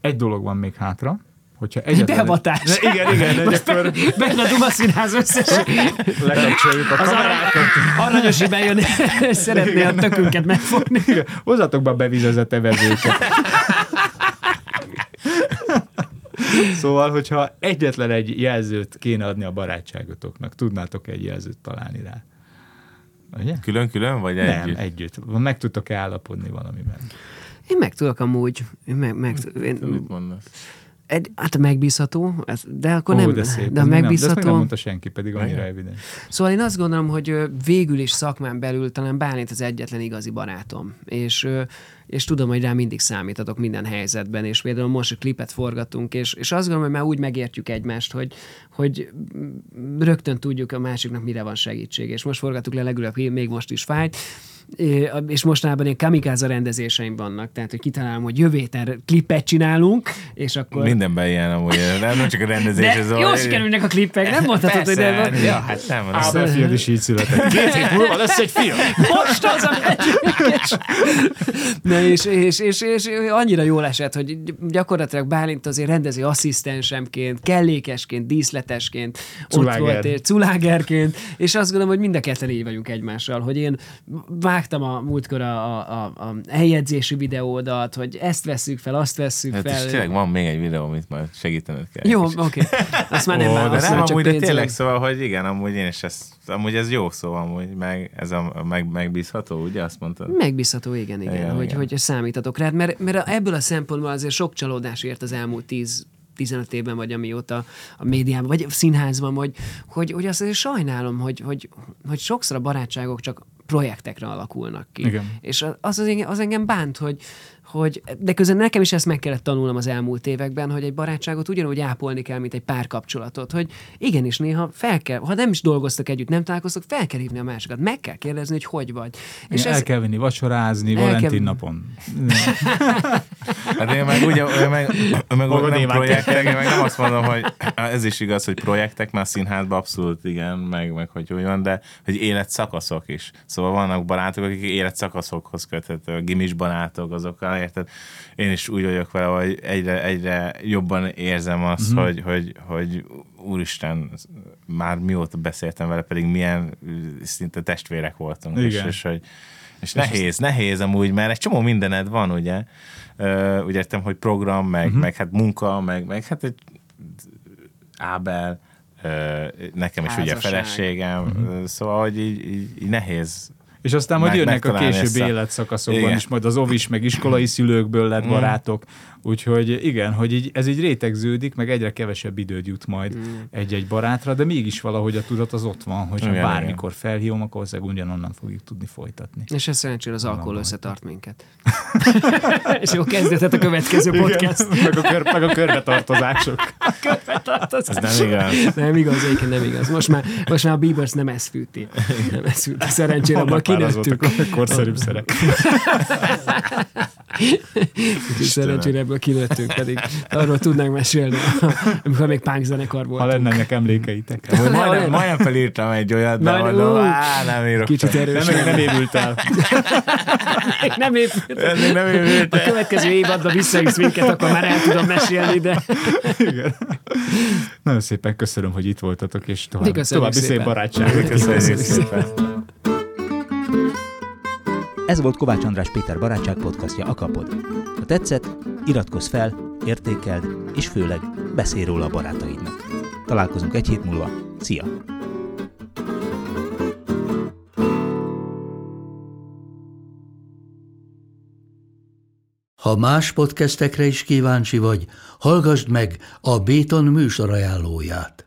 Egy dolog van még hátra, Hogyha egyetlen... Beavatás. Ne, igen, igen, egy akkor Benne a Duma Színház összes. lekapcsoljuk a Az kamerákat. aranyosi bejön, szeretné a tökünket megfogni. Igen, Hozzatok be a bevizezett evezőket. Szóval, hogyha egyetlen egy jelzőt kéne adni a barátságotoknak, tudnátok egy jelzőt találni rá. Ugye? Külön-külön, vagy Nem, együtt? együtt. Meg tudtok-e állapodni valamiben? Én meg tudok amúgy, én meg, meg, én, Mit mondasz? egy, hát megbízható, de akkor Ó, nem, de szép. de még nem- De nem megbízható. mondta senki, pedig annyira evidens. Szóval én azt gondolom, hogy végül is szakmán belül talán Bálint az egyetlen igazi barátom. És, és tudom, hogy rá mindig számítatok minden helyzetben, és például most a klipet forgatunk, és, és azt gondolom, hogy már úgy megértjük egymást, hogy, hogy rögtön tudjuk a másiknak mire van segítség. És most forgattuk le legülebb, még most is fájt, és mostanában ilyen kamikáza rendezéseim vannak, tehát hogy kitalálom, hogy jövő héten klipet csinálunk, és akkor... Mindenben ilyen amúgy, nem, nem csak a rendezés. De ez jó sikerülnek a klippek, nem mondhatod, hogy Persze, nem. hát, ja, hát nem. nem. Ábel fiad is így született. Két hét múlva lesz egy film. most az a. Na és, és, és, és, annyira jól esett, hogy gyakorlatilag Bálint azért rendező asszisztensemként, kellékesként, díszletesként, ott Culáger. volt, és culágerként, és azt gondolom, hogy mind a ketten így vagyunk egymással, hogy én vágtam a múltkor a, a, a, a eljegyzési videódat, hogy ezt vesszük fel, azt vesszük Hát és fel. tényleg van még egy videó, amit már segítened kell. Jó, És- oké. Azt már nem már, de nem, csak amúgy, de tényleg szóval, hogy igen, amúgy én is ezt, amúgy ez jó szó, amúgy, meg ez a, meg, megbízható, ugye azt mondtad? Megbízható, igen, igen, Igen, hogy, igen. hogy számítatok rád, mert, mert ebből a szempontból azért sok csalódás ért az elmúlt 10 15 évben, vagy amióta a médiában, vagy a színházban, hogy, hogy, hogy azt azért sajnálom, hogy, hogy, hogy sokszor a barátságok csak projektekre alakulnak ki. Igen. És az, az, engem, az engem bánt, hogy, hogy, de közben nekem is ezt meg kellett tanulnom az elmúlt években, hogy egy barátságot ugyanúgy ápolni kell, mint egy párkapcsolatot, hogy igenis néha fel kell, ha nem is dolgoztak együtt, nem találkoztak, fel kell hívni a másikat, meg kell kérdezni, hogy hogy vagy. És el kell venni vacsorázni Valentin kell- napon. Hát én meg ugye, én meg, én meg Maga nem projektek, én meg nem azt mondom, hogy ez is igaz, hogy projektek, már színházban abszolút igen, meg, meg hogy úgy van, de hogy életszakaszok is. Szóval vannak barátok, akik életszakaszokhoz köthető, gimis barátok, azokkal, érted? Én is úgy vagyok vele, hogy egyre, egyre jobban érzem azt, Mhm. mm-hmm. hogy, hogy, hogy úristen, már mióta beszéltem vele, pedig milyen szinte testvérek voltunk. És, Igen. és hogy és nehéz, nehéz amúgy, mert egy csomó mindened van, ugye? Uh, úgy értem, hogy program, meg, uh-huh. meg hát munka, meg, meg hát egy Ábel, uh, nekem is ugye Házasság. feleségem, uh-huh. szóval, hogy így, így, így nehéz. És aztán majd Meg- jönnek a későbbi a- életszakaszokban Igen. is, majd az ovis, meg iskolai szülőkből lett barátok. Úgyhogy igen, hogy így, ez így rétegződik, meg egyre kevesebb időd jut majd egy-egy barátra, de mégis valahogy a tudat az ott van, hogyha Igen, bármikor felhívom, akkor valószínűleg ugyanonnan fogjuk tudni folytatni. És ez szerencsére az alkohol összetart minket. és jó kezdetet a következő podcast. Igen, meg, a kör, meg a körbetartozások. Ez nem igaz. Nem igaz, egyébként nem igaz. Most már, most már a Bieber nem ezt fűti. Nem ezt fűti. Szerencsére abban kinőttük. korszerűbb szerek. Szerencsére ebből kinőttünk, pedig arról tudnánk mesélni, amikor még punk zenekar Ha volt. lennének emlékeitek. Hogy majdnem, majdnem felírtam egy olyat, de Majd- mondom, á, nem írok Kicsit erős. Nem, nem évült el. nem még nem írult. A következő évadban visszajössz minket, akkor már el tudom mesélni, de Igen. Nagyon szépen köszönöm, hogy itt voltatok, és tovább, további szép barátságot. Köszönjük szépen. Ez volt Kovács András Péter barátság podcastja Akapod. Ha tetszett, iratkozz fel, értékeld, és főleg beszélj róla a barátaidnak. Találkozunk egy hét múlva. Szia! Ha más podcastekre is kíváncsi vagy, hallgassd meg a Béton műsor ajánlóját.